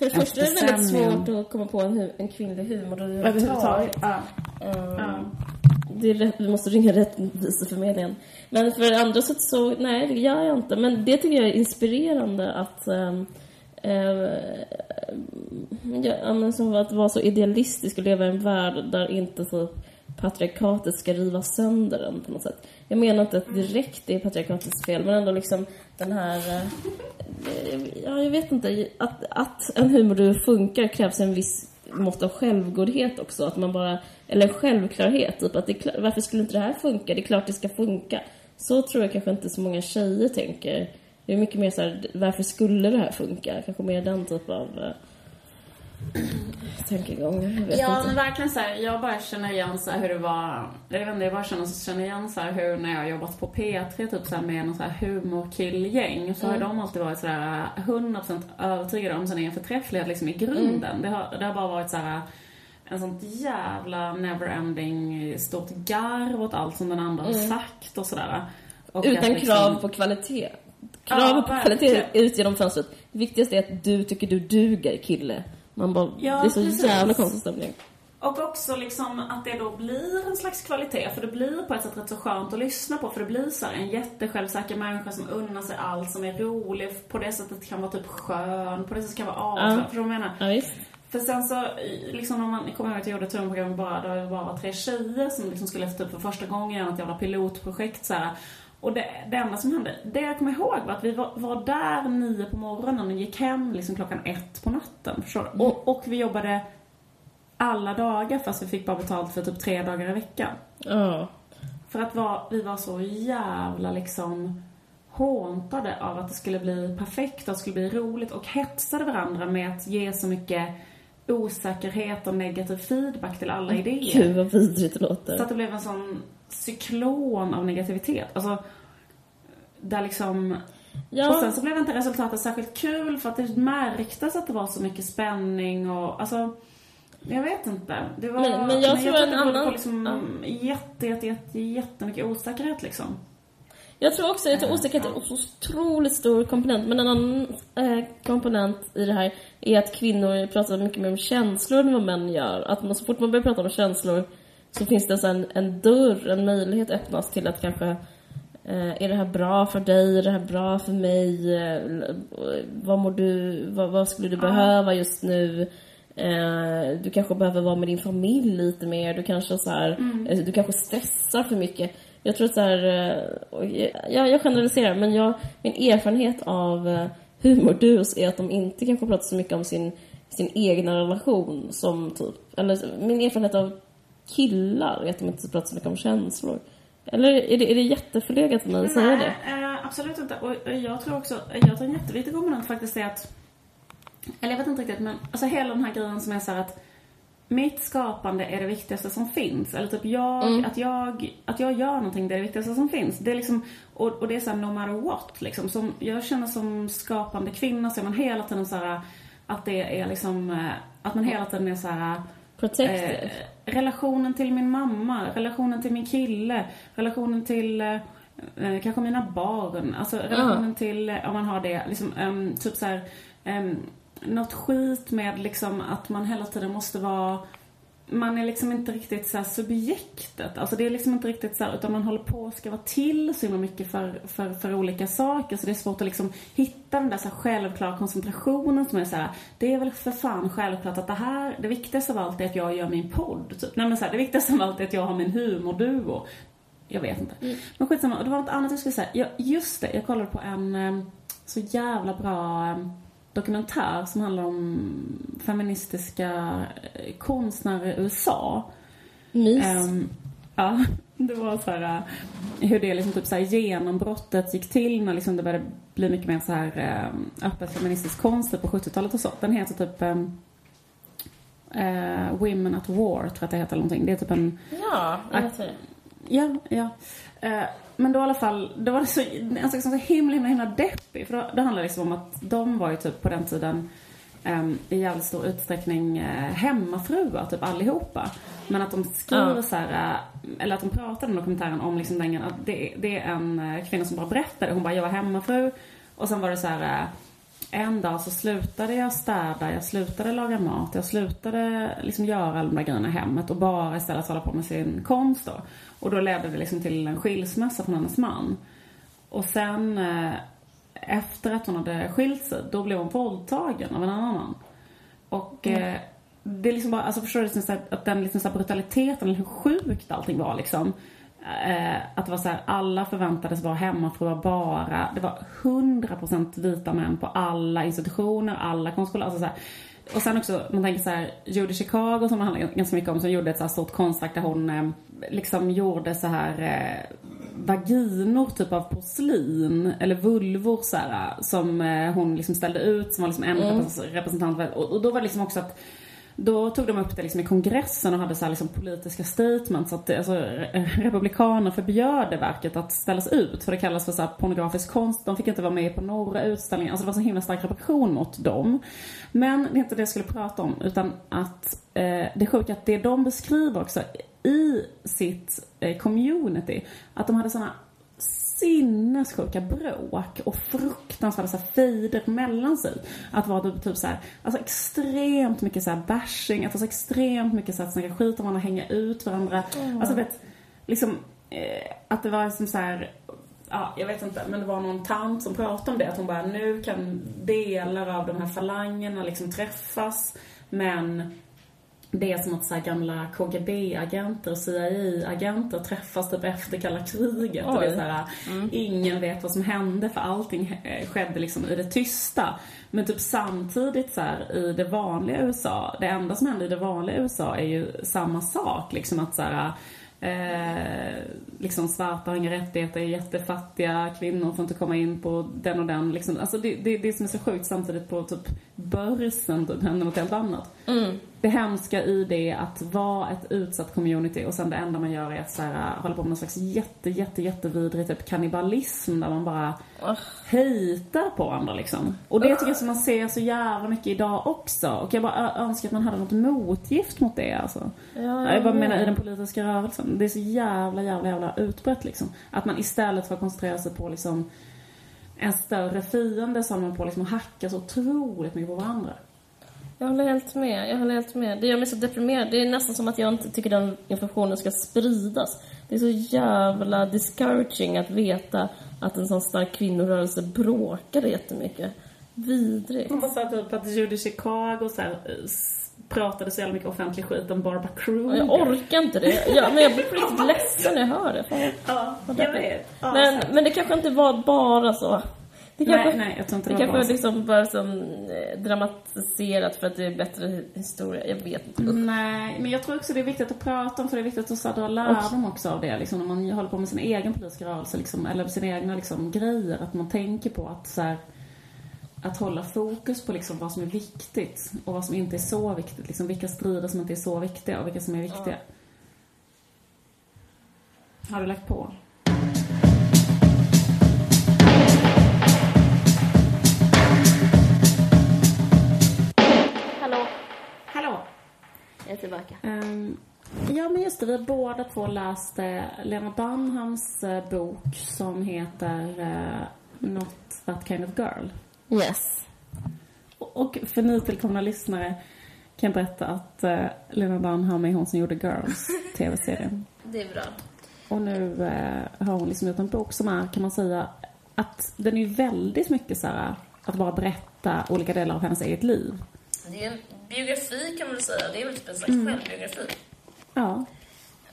För det första är det väldigt svårt att komma på en, hu- en kvinnlig humor överhuvudtaget? Ja. Ja. Det är rätt, vi måste ringa Rättviseförmedlingen. Men för det andra sätt så, nej det gör jag inte. Men det tycker jag är inspirerande att um, ja, men som att vara så idealistisk och leva i en värld där inte så patriarkatet ska riva sönder den på något sätt. Jag menar inte att direkt är patriarkatets fel, men ändå liksom den här... Eh, ja, jag vet inte. Att, att en humorduo funkar krävs en viss mått av självgodhet också. Att man bara... Eller en självklarhet. Typ att det, varför skulle inte det här funka? Det är klart det ska funka. Så tror jag kanske inte så många tjejer tänker. Det är mycket mer så här, varför skulle det här funka? Kanske mer den typ av eh, tankegångar. Ja, men verkligen så här, jag bara känner igen så här hur det var, jag vet inte, jag bara känner, känner igen så här hur när jag har jobbat på P3 typ så med någon så här humorkillgäng så har Mm. ju de alltid varit så här 100% övertygade om sin egen förträfflighet liksom i grunden. Mm. Det, har, det har bara varit så här en sånt jävla neverending stort garv åt allt som den andra har sagt och sådär. Mm. Utan liksom- krav på kvalitet. Krav Ja, på kvalitet ut genom fönstret. Det viktigaste är att du tycker du duger, kille. Man bara, Ja, det är så precis. jävla konstig stämning. Och också liksom att det då blir en slags kvalitet. För det blir på ett sätt rätt så skönt att lyssna på. För det blir så en jättesjälvsäker människa som unnar sig allt som är rolig. På det sättet kan vara typ skön. På det sättet kan vara avslappnad. Ja. Vad jag menar? Ja. För sen så, liksom när man kommer ihåg att jag gjorde ett bara, där det bara var tre tjejer som liksom skulle efter för första gången göra ett jävla pilotprojekt så här. Och det, det enda som hände, det jag kommer ihåg var att vi var, var där nio på morgonen och gick hem liksom klockan ett på natten. Förstår du? Och, och vi jobbade alla dagar fast vi fick bara betalt för typ tre dagar i veckan. Ja. För att var, vi var så jävla liksom håntade av att det skulle bli perfekt och det skulle bli roligt och hetsade varandra med att ge så mycket osäkerhet och negativ feedback till alla idéer. Gud vad vidrigt det Så låter. att det blev en sån cyklon av negativitet. Alltså, där liksom... Och sen Ja, så blev inte resultatet särskilt kul för att det märktes att det var så mycket spänning och alltså... Jag vet inte. Det var, Men- men jag tror att en det annan- på liksom jätte, jätte, jätte, jättemycket osäkerhet liksom. Jag tror också, jag tror osäkerhet är en otroligt stor komponent. Men en annan eh, komponent i det här är att kvinnor pratar mycket mer om känslor än vad män gör. Att man, så fort man börjar prata om känslor så finns det så en, en dörr, en möjlighet öppnas till att kanske eh, är det här bra för dig? Är det här bra för mig? Eh, vad mår du? Vad, vad skulle du behöva just nu? Eh, du kanske behöver vara med din familj lite mer. Du kanske så här, eh, du kanske stressar för mycket. Jag tror att så här, eh, jag, jag generaliserar, men jag, min erfarenhet av eh, humordus är att de inte kanske pratar så mycket om sin, sin egna relation som typ, eller min erfarenhet av killar är att de inte pratar så mycket om känslor. Eller är det, är det jätteförlegat av mig att säga det? Nej, eh, absolut inte. Och jag tror också, jag tror en jätteviktig komponent faktiskt är att, eller jag vet inte riktigt, men alltså hela den här grejen som är så att mitt skapande är det viktigaste som finns. Eller typ jag, att jag, att jag gör någonting, det är det viktigaste som finns. Det är liksom, och, och det är såhär no matter what liksom. Som, jag känner som skapande kvinna så är man hela tiden så här att det är liksom, eh, att man hela tiden är så här Protected. Eh, relationen till min mamma, relationen till min kille, relationen till eh, eh, kanske mina barn. Alltså relationen till, eh, om man har det, liksom, ehm, typ så här, um, något skit med liksom att man hela tiden måste vara man är liksom inte riktigt så här subjektet. Alltså det är liksom inte riktigt så här, utan man håller på att ska vara till så himla mycket för, för, för olika saker. Så det är svårt att liksom hitta den där så här självklara koncentrationen som är så här, det är väl för fan självklart att det här, det viktigaste av allt är att jag gör min podd. Typ. Nej men så här, det viktigaste av allt är att jag har min humorduo. Jag vet inte. Men skitsamma, och det var något annat jag skulle säga. Ja, just det, jag kollade på en eh, så jävla bra eh, dokumentär som handlar om feministiska eh, konstnärer i USA. Mys. Ehm, ja, det var så här eh, hur det liksom typ så här genombrottet gick till när liksom det började bli mycket mer så här eh, öppet feministisk konst på 70-talet och så. Den heter typ ehm, eh, Women at War, tror jag att det heter eller någonting. Det är typ en ja, jag vet det. Ja, ja. Eh, men då i alla fall, det var så, alltså liksom så himla, himla, himla deppig. För då, det handlar liksom om att de var ju typ på den tiden um, i jävligt stor utsträckning uh, hemmafruar, typ allihopa. Men att de skriver Ja. så här, uh, eller att de pratar i dokumentären om liksom den, att det, det är en uh, kvinna som bara berättade, hon bara, jag var hemmafru. Och sen var det så här. En dag så slutade jag städa, jag slutade laga mat, jag slutade liksom göra alla de där grejerna i hemmet och bara istället hålla på med sin konst då. Och då ledde det liksom till en skilsmässa från hennes man. Och sen eh, efter att hon hade skilt sig, då blev hon våldtagen av en annan man. Och eh, det är liksom bara, alltså förstår du liksom att den liksom så brutaliteten, hur sjukt allting var liksom. Eh, att det var så här, alla förväntades vara hemmafruar bara. Det var 100% vita män på alla institutioner, alla konstskolor. Alltså så här. Och sen också, man tänker så här, Judy Chicago som det handlar ganska mycket om, som gjorde ett så här stort konstverk där hon eh, liksom gjorde så här eh, vaginor typ av porslin, eller vulvor så här, som eh, hon liksom ställde ut, som var liksom en repres- representant för, och, och då var det liksom också att då tog de upp det liksom i kongressen och hade så här liksom politiska statements att alltså, republikaner förbjöd det verket att ställas ut för det kallas för så här pornografisk konst. De fick inte vara med på några utställningar. Alltså det var så himla stark repression mot dem. Men det är inte det jag skulle prata om utan att eh, det sjuka är att det de beskriver också i sitt eh, community, att de hade sådana sinnessjuka bråk och fruktansvärda så här fejder mellan sig. Att vara typ, typ så här, alltså extremt mycket så här bashing, att vara så extremt mycket så här att snacka skit om varandra, hänga ut varandra. Alltså vet, liksom eh, att det var liksom så här Ja, jag vet inte, men det var någon tant som pratade om det. Att hon bara, nu kan delar av de här falangerna liksom träffas. Men det är som att så gamla KGB-agenter och CIA-agenter träffas typ efter kalla kriget. Och det är så här, Ingen vet vad som hände för allting eh, skedde liksom i det tysta. Men typ samtidigt så här, i det vanliga USA, det enda som händer i det vanliga USA är ju samma sak. Liksom att så här, Eh, liksom svarta har inga rättigheter, är jättefattiga, kvinnor får inte komma in på den och den. Liksom. Alltså det, det, det som är så sjukt samtidigt på typ börsen typ händer något helt annat. Det hemska i det att vara ett utsatt community och sen det enda man gör är att så här, hålla på med någon slags jätte, jätte, jättevidrig typ kannibalism där man bara hejtar på andra liksom. Och det tycker jag som man ser så jävla mycket idag också. Och jag bara önskar att man hade något motgift mot det alltså. Ja, jag bara menar i den politiska rörelsen. Det är så jävla, jävla, jävla utbrett liksom. Att man istället för att koncentrera sig på liksom en större fiende så håller man på liksom att hacka så otroligt mycket på varandra. Jag håller helt med. Jag håller helt med. Det gör mig så deprimerad. Det är nästan som att jag inte tycker den informationen ska spridas. Det är så jävla discouraging att veta att en sån stark kvinnorörelse bråkade jättemycket. Vidrigt. Man sa typ att Judy Chicago så här, pratade så jävla mycket offentlig skit om Barbara Kruger. jag orkar inte det. Ja, men jag blir riktigt ledsen när jag hör det. Fan, Ja, jag vet. Ja, men, men det kanske inte var bara så. Det nej, kanske, nej, jag tror inte det det var kanske bra. liksom bara som eh, dramatiserat för att det är bättre historia. Jag vet inte. Nej, men jag tror också det är viktigt att prata om för det är viktigt att så dra lärdom också av det. Liksom, när man håller på med sin egen politiska rörelse liksom, eller sina egna liksom, grejer. Att man tänker på att så här, att hålla fokus på liksom, vad som är viktigt och vad som inte är så viktigt. Liksom, vilka strider som inte är så viktiga och vilka som är viktiga. Har du lagt på? Jag är tillbaka. Ehm, ja, men just det. Vi båda två läst eh, Lena Dunhams eh, bok som heter eh, Not That Kind of Girl. Yes. Och, för nytillkomna lyssnare kan jag berätta att eh, Lena Dunham är hon som gjorde Girls, tv-serien. Det är bra. Och nu eh, har hon liksom gjort en bok som är, kan man säga, att den är väldigt mycket så här att bara berätta olika delar av hennes eget liv. Det är biografi kan man väl säga. Det är väl typ en slags självbiografi. Ja.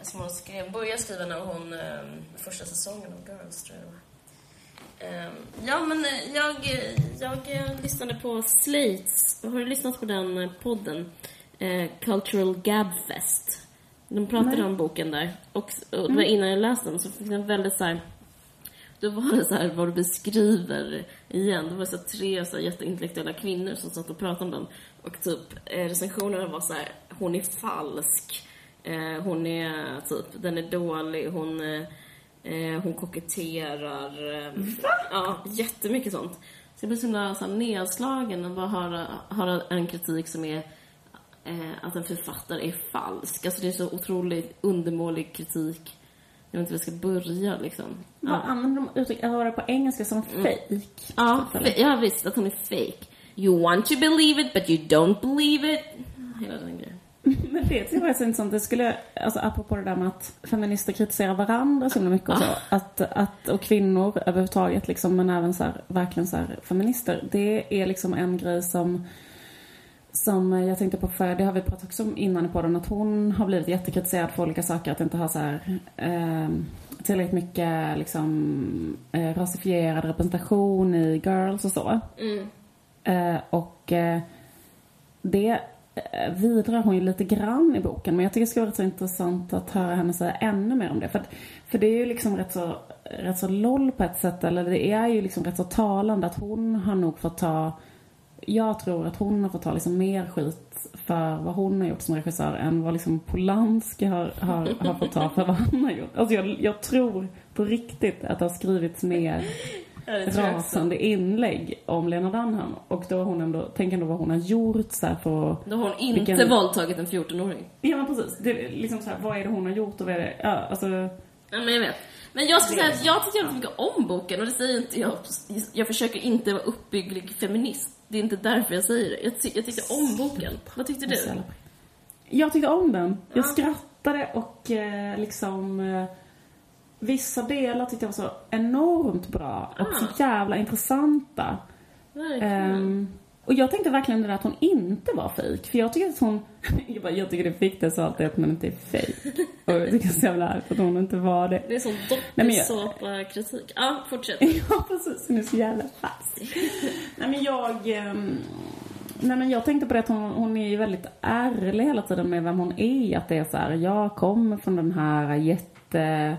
Som hon skrev, började skriva när hon, eh, första säsongen av Girls tror jag det var. Eh, ja men eh, jag, jag lyssnade på Slates, har du lyssnat på den eh, podden? Eh, Cultural Gabfest. De pratade Nej. om boken där. Och, och det var innan jag läste den så fick den väldigt så här. Då var det så här vad du beskriver igen. Det var så här tre så här jätteintellektuella kvinnor som satt och pratade om den. Och typ eh, recensionerna var så här, hon är falsk. Eh, hon är typ, den är dålig, hon, eh, hon koketterar. Eh, ja, jättemycket sånt. Så jag blev så himla så här nedslagen att bara höra, höra en kritik som är att en författare är falsk. Alltså det är så otroligt undermålig kritik. Jag vet inte hur jag ska börja liksom. Vad använder de uttryck? Jag har det på engelska som fake. Ja, fe- ja visst, att hon är fake. You want to believe it but you don't believe it. Hela den grejen. Men det är så intressant. Det skulle, alltså apropå det där med att feminister kritiserar varandra så himla mycket och så. Att, att, och kvinnor överhuvudtaget liksom, men även så här, verkligen så här feminister. Det är liksom en grej som som jag tänkte på för, det har vi pratat också om innan i podden, att hon har blivit jättekritiserad för olika saker. Att inte ha så här, eh, tillräckligt mycket liksom, eh, rasifierad representation i Girls och så. Eh, Eh, och eh, det eh, vidrar hon ju lite grann i boken. Men jag tycker det skulle vara rätt så intressant att höra henne säga ännu mer om det. För, att, för det är ju liksom rätt så, rätt så loll på ett sätt. Eller det är ju liksom rätt så talande att hon har nog fått ta jag tror att hon har fått ta liksom mer skit för vad hon har gjort som regissör än vad liksom Polanski har, har, har fått ta för vad han har gjort. Alltså jag, jag tror på riktigt att det har skrivits mer rasande inlägg om Lena Dunham. Och då har hon ändå, tänk ändå vad hon har gjort så här för Då har hon inte Vilken- våldtagit en 14-åring. Ja men precis. Det är liksom så här, vad är det hon har gjort och vad är det, ja alltså. Ja, men jag vet. Men jag ska säga att jag tycker väldigt mycket om boken och det säger inte jag. Jag försöker inte vara uppbygglig feminist. Det är inte därför jag säger det. Jag, ty- jag tyckte om boken. Vad tyckte du? Jag tyckte om den. Jag Ja. skrattade och eh, liksom eh, Vissa delar tyckte jag var så enormt bra och Ah. så jävla intressanta. Ehm, och jag tänkte verkligen det där att hon inte var fejk. För jag tycker att hon, jag, bara, jag tycker det viktiga så alltid att man inte är fejk. Och jag tycker så jävla härligt att hon inte var det. Det är sån men jag- dokusåpa-kritik. Ja, fortsätt. Ja, precis. Hon är så jävla fast. Nej, men jag... ehm, Nej, men jag tänkte på det att hon, hon är ju väldigt ärlig hela tiden med vem hon är. Att det är så här, jag kommer från den här jätte...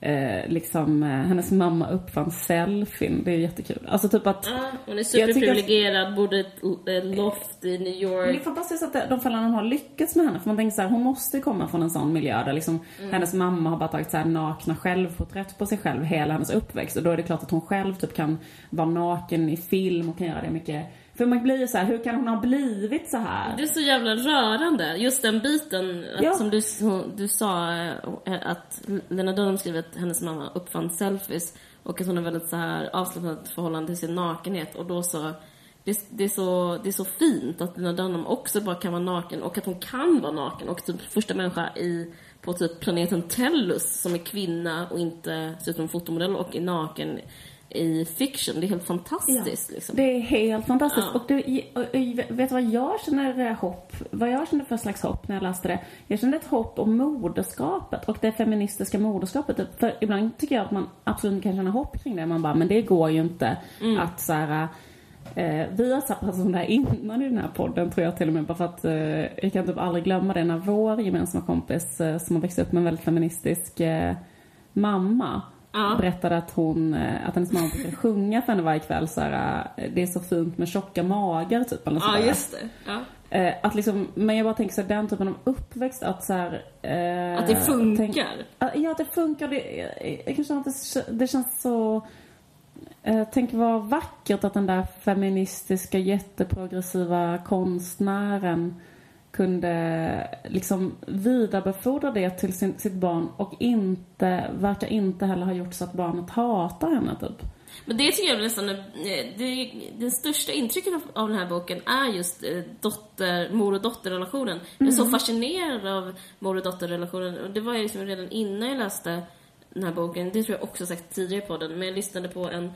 eh, liksom, eh, hennes mamma uppfann selfien. Det är jättekul. Alltså typ att... Ja, hon är superprivilegierad, bodde i ett loft i New Det är York. fantastiskt att de föräldrarna har lyckats med henne. För man tänker så här, hon måste komma från en sån miljö där liksom hennes mamma har bara tagit så här nakna självporträtt på sig själv hela hennes uppväxt. Och då är det klart att hon själv typ kan vara naken i film och kan göra det mycket. För man blir ju så här, hur kan hon ha blivit så här? Det är så jävla rörande, just den biten Ja. som du, du sa eh, att Lena Dunham skriver att hennes mamma uppfann selfies och att hon har väldigt så här avslappnat förhållande till sin nakenhet och då så det, det, är så, det är så fint att Lena Dunham också bara kan vara naken och att hon kan vara naken och typ första människa i, på typ planeten Tellus som är kvinna och inte ser ut som fotomodell och är naken i fiction. Det är helt fantastiskt liksom. Det är helt fantastiskt. Ja. Och, och, vet du vad jag känner eh, hopp? Vad jag kände för slags hopp när jag läste det? Jag kände ett hopp om moderskapet och det feministiska moderskapet. För ibland tycker jag att man absolut kan känna hopp kring det. Man bara, men det går ju inte Mm. att så här, Eh, vi har sagt det här innan i den här podden tror jag till och med bara för att eh, jag kan typ aldrig glömma det när vår gemensamma kompis eh, som har växt upp med en väldigt feministisk eh, mamma Ja. berättade att hon, eh, att hennes mamma brukade sjunga för henne varje kväll så här, eh, det är så fint med tjocka magar typ eller Ja, just det. Ja. Eh, att liksom, men jag bara tänker så här, den typen av uppväxt att så här, Att det funkar. Tänk, ja, att det funkar. Det, jag, kan känna att det, det känns så... Tänk vad vackert att den där feministiska jätteprogressiva konstnären kunde liksom vidarebefordra det till sin, sitt barn och inte, verkar inte heller ha gjort så att barnet hatar henne typ. Men det tycker jag nästan är, eh, det, det största intrycket av, av den här boken är just eh, dotter, mor och dotterrelationen. Jag är så fascinerad av mor och dotterrelationen och det var jag liksom redan innan jag läste den här boken, det tror jag också sagt tidigare på den, men jag lyssnade på en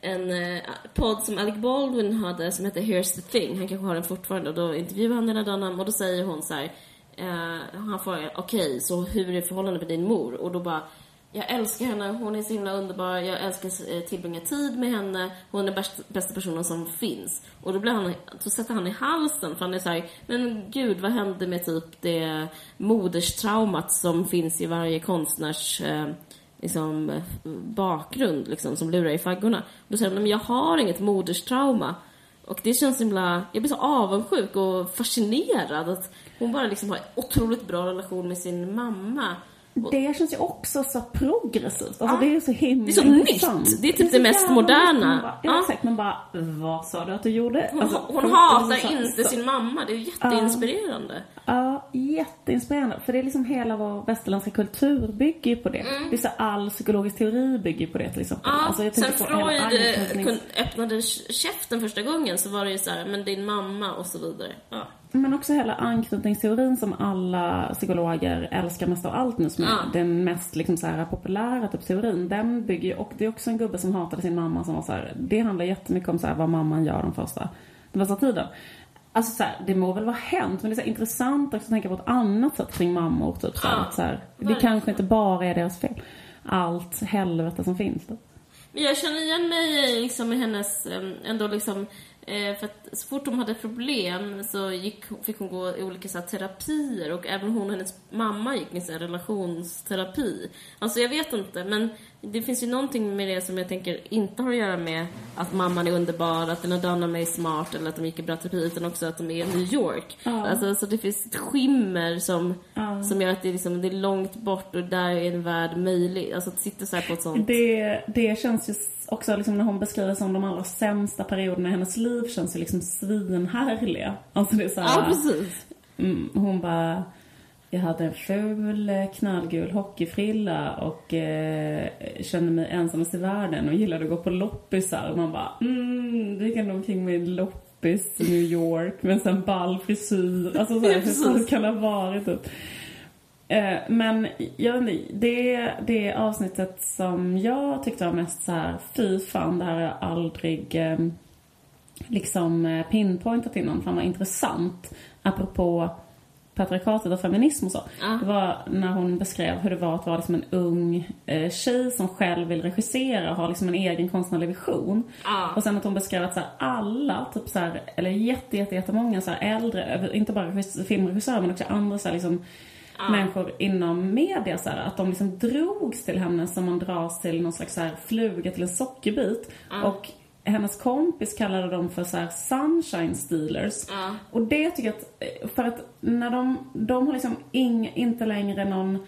en eh, podd som Alec Baldwin hade som heter Here's the thing, han kanske har den fortfarande och då intervjuar han hela Dunham och då säger hon så här, eh, han frågar okej, så hur är förhållandet med din mor? Och då bara jag älskar henne, hon är så himla underbar, jag älskar att eh, tillbringa tid med henne, hon är bäst, bästa personen som finns. Och då blir han, då sätter han i halsen för han är såhär, men gud vad hände med typ det moderstraumat som finns i varje konstnärs eh, liksom, bakgrund liksom, som lurar i faggorna. Då säger han, men jag har inget moderstrauma. Och det känns så himla, jag blir så avundsjuk och fascinerad att hon bara liksom har en otroligt bra relation med sin mamma. Det känns ju också så progressivt. Alltså Ja. det är så himla Det är så intressant. nytt. Det är typ så det mest moderna. bara, ja, Ja. exakt. Man bara, vad sa du att du gjorde? Hon, Alltså, hon det är hatar så- inte sin mamma, det är jätteinspirerande. Ja, jätteinspirerande. För det är liksom hela vår västerländska kultur bygger ju på det. Det är så all psykologisk teori bygger på det till exempel. Mm. Ja, Alltså, jag sen Freud öppnade käften första gången så var det ju så här, men din mamma och så vidare. Ja. Men också hela anknytningsteorin som alla psykologer älskar mest av allt nu som är Ja. den mest liksom så här populära typ teorin. Den bygger ju, och det är också en gubbe som hatade sin mamma som var så här, det handlar jättemycket om så här, vad mamman gör den första, den första tiden. Alltså så här, det må väl vara hänt men det är så intressant också att tänka på ett annat sätt kring mammor typ så här, Ja, att så här, Det kanske inte bara är deras fel. Allt helvete som finns då. Men jag känner igen mig liksom i hennes, ändå liksom, för att så fort hon hade problem så gick, fick hon gå i olika så här, terapier och även hon och hennes mamma gick i så här, relationsterapi. Alltså jag vet inte, men det finns ju någonting med det som jag tänker inte har att göra med att mamman är underbar, att den har Dunham är smart eller att de gick i bra terapi, utan också att de är i New York. Ja. Alltså så det finns ett skimmer som, Ja. som gör att det är, liksom, det är långt bort och där är en värld möjlig. Alltså att sitta så här på ett sånt... Det, det känns ju också liksom när hon beskriver som de allra sämsta perioderna i hennes liv känns ju liksom svinhärliga. Alltså det är så här, Ja, precis. Mm, hon bara, jag hade en ful eh, knallgul hockeyfrilla och eh, kände mig ensamast i världen och gillade att gå på loppisar. Och man bara, mm, det kan omkring med loppis i New York med en ball frisyr. Alltså så här, Ja, hur kan ha varit typ. Eh, men jag vet inte, det, det avsnittet som jag tyckte var mest så här, fy fan, det här har jag aldrig eh, liksom eh, pinpointat innan. Fan vad intressant. Apropå patriarkatet och feminism och så. Ja. Det var när hon beskrev hur det var att vara liksom en ung eh, tjej som själv vill regissera och ha liksom en egen konstnärlig vision. Ja. Och sen att hon beskrev att så här, alla, typ så här, eller jätte, jätte, jättemånga så här äldre, inte bara regis- filmregissörer men också andra så här, liksom människor inom media så här, att de liksom drogs till henne som man dras till någon slags så här, fluga till en sockerbit. Och hennes kompis kallade dem för så här sunshine stealers. Ja. Och det tycker jag att, för att när de, de har liksom ing, inte längre någon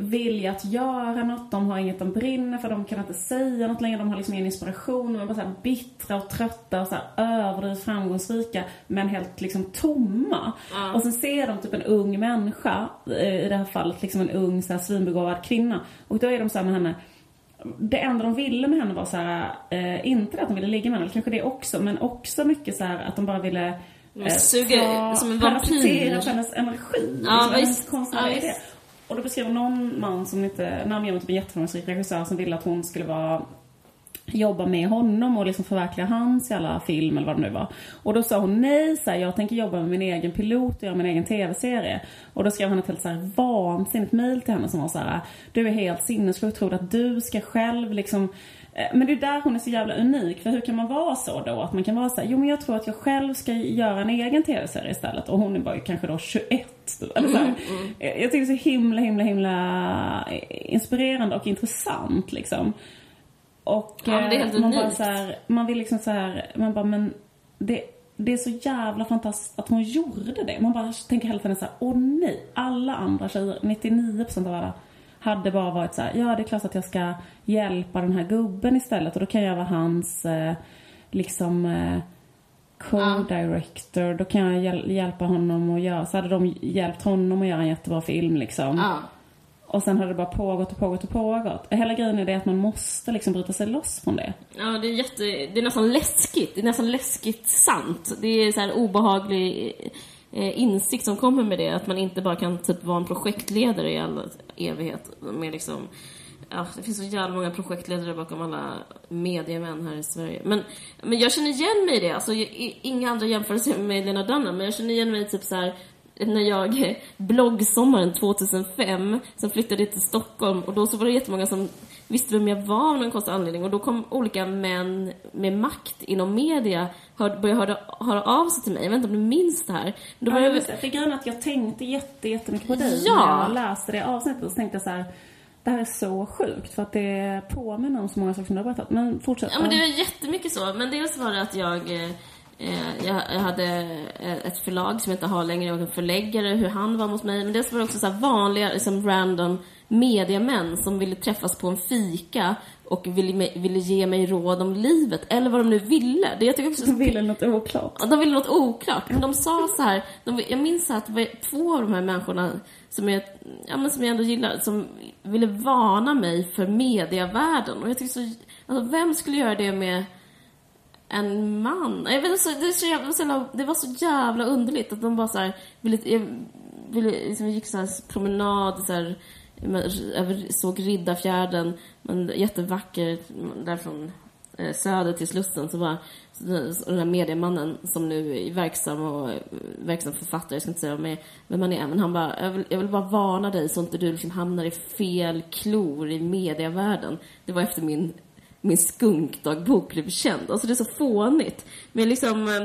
vilja att göra något, de har inget de brinner för, de kan inte säga något längre, de har liksom ingen inspiration, de är bara så här bittra och trötta och så här överdrivet framgångsrika, men helt liksom tomma. Och sen ser de typ en ung människa, eh, i det här fallet liksom en ung så här svinbegåvad kvinna, och då är de så här med henne, det enda de ville med henne var så här, eh, inte att de ville ligga med henne, kanske det också, men också mycket så här att de bara ville De suger som en vampyr. hennes energi. Ja, liksom, hennes visst. konstnärliga Ja, idé. Och då beskrev någon man som inte, namnger mig, typ en jätteframgångsrik regissör som ville att hon skulle vara jobba med honom och liksom förverkliga hans jävla film eller vad det nu var. Och då sa hon nej, så här, jag tänker jobba med min egen pilot och göra min egen tv-serie. Och då skrev han ett helt så här vansinnigt mail till henne som var så här, du är helt sinnessjuk, tror att du ska själv liksom men det är där hon är så jävla unik, för hur kan man vara så då? Att man kan vara så här, jo men jag tror att jag själv ska göra en egen tv-serie istället. Och hon var ju kanske då 21. typ, Eller så här. Jag jag tycker det är så himla, himla, himla inspirerande och intressant liksom. Och Ja, det är eh, helt man bara unikt. så här, man vill liksom så här, man bara men det, det är så jävla fantastiskt att hon gjorde det. Man bara tänker hela tiden så här, åh nej, alla andra tjejer, 99% av alla hade bara varit så här, ja det är klart att jag ska hjälpa den här gubben istället och då kan jag vara hans eh, liksom eh, co-director, då kan jag hjäl- hjälpa honom att göra, så hade de hjälpt honom att göra en jättebra film liksom. Ja. Och sen har det bara pågått och pågått och pågått. Hela grejen är det att man måste liksom bryta sig loss från det. Ja, det är jätte... Det är nästan läskigt. Det är nästan läskigt sant. Det är så här obehaglig eh, Eh, insikt som kommer med det. Att man inte bara kan typ vara en projektledare i all evighet. Med liksom... Ja, det finns så jävla många projektledare bakom alla mediemän här i Sverige. Men, men jag känner igen mig i det. Alltså, jag- inga andra jämförelser med Lena Dunham, men jag känner igen mig i typ så här när jag bloggsommaren 2005 sen flyttade jag till Stockholm och då så var det jättemånga som visste vem jag var av någon konstig anledning och då kom olika män med makt inom media hör, började höra, höra av sig till mig. Jag vet inte om du minns det här? Då Ja, jag, det. För grejen att jag tänkte jätte, jättemycket på dig Ja. när jag läste det avsnittet. Och så tänkte jag så här, det här är så sjukt för att det påminner om så många saker som du har berättat. Men fortsätt. Ja, men det var jättemycket så. Men dels var det att jag, eh, jag, jag hade eh, ett förlag som jag inte har längre, jag var en förläggare, hur han var mot mig. Men dels var det också så här vanliga, liksom random mediamän som ville träffas på en fika och ville, ville ge mig råd om livet, eller vad de nu ville. Det jag tycker också Du ville något oklart. Ja, de ville något oklart. Men de sa så här, de, jag minns så här att det var två av de här människorna som jag, ja, men som jag ändå gillar, som ville varna mig för mediavärlden. Och jag tyckte så, alltså vem skulle göra det med en man? Jag vet, så, det, så jävla, det, var så jävla, underligt att de bara så här, ville, jag, ville, liksom, gick så här promenad, så här, man över, såg Riddarfjärden, men jättevacker, därifrån eh, söder till Slussen, så var så den- här mediemannen som nu är verksam och eh, verksam författare, jag ska inte säga är, vem han är, men han bara, jag vill, jag vill bara varna dig så inte du liksom hamnar i fel klor i medievärlden. Det var efter min, min skunkdagbok blev känd. Alltså det är så fånigt. Men liksom, eh,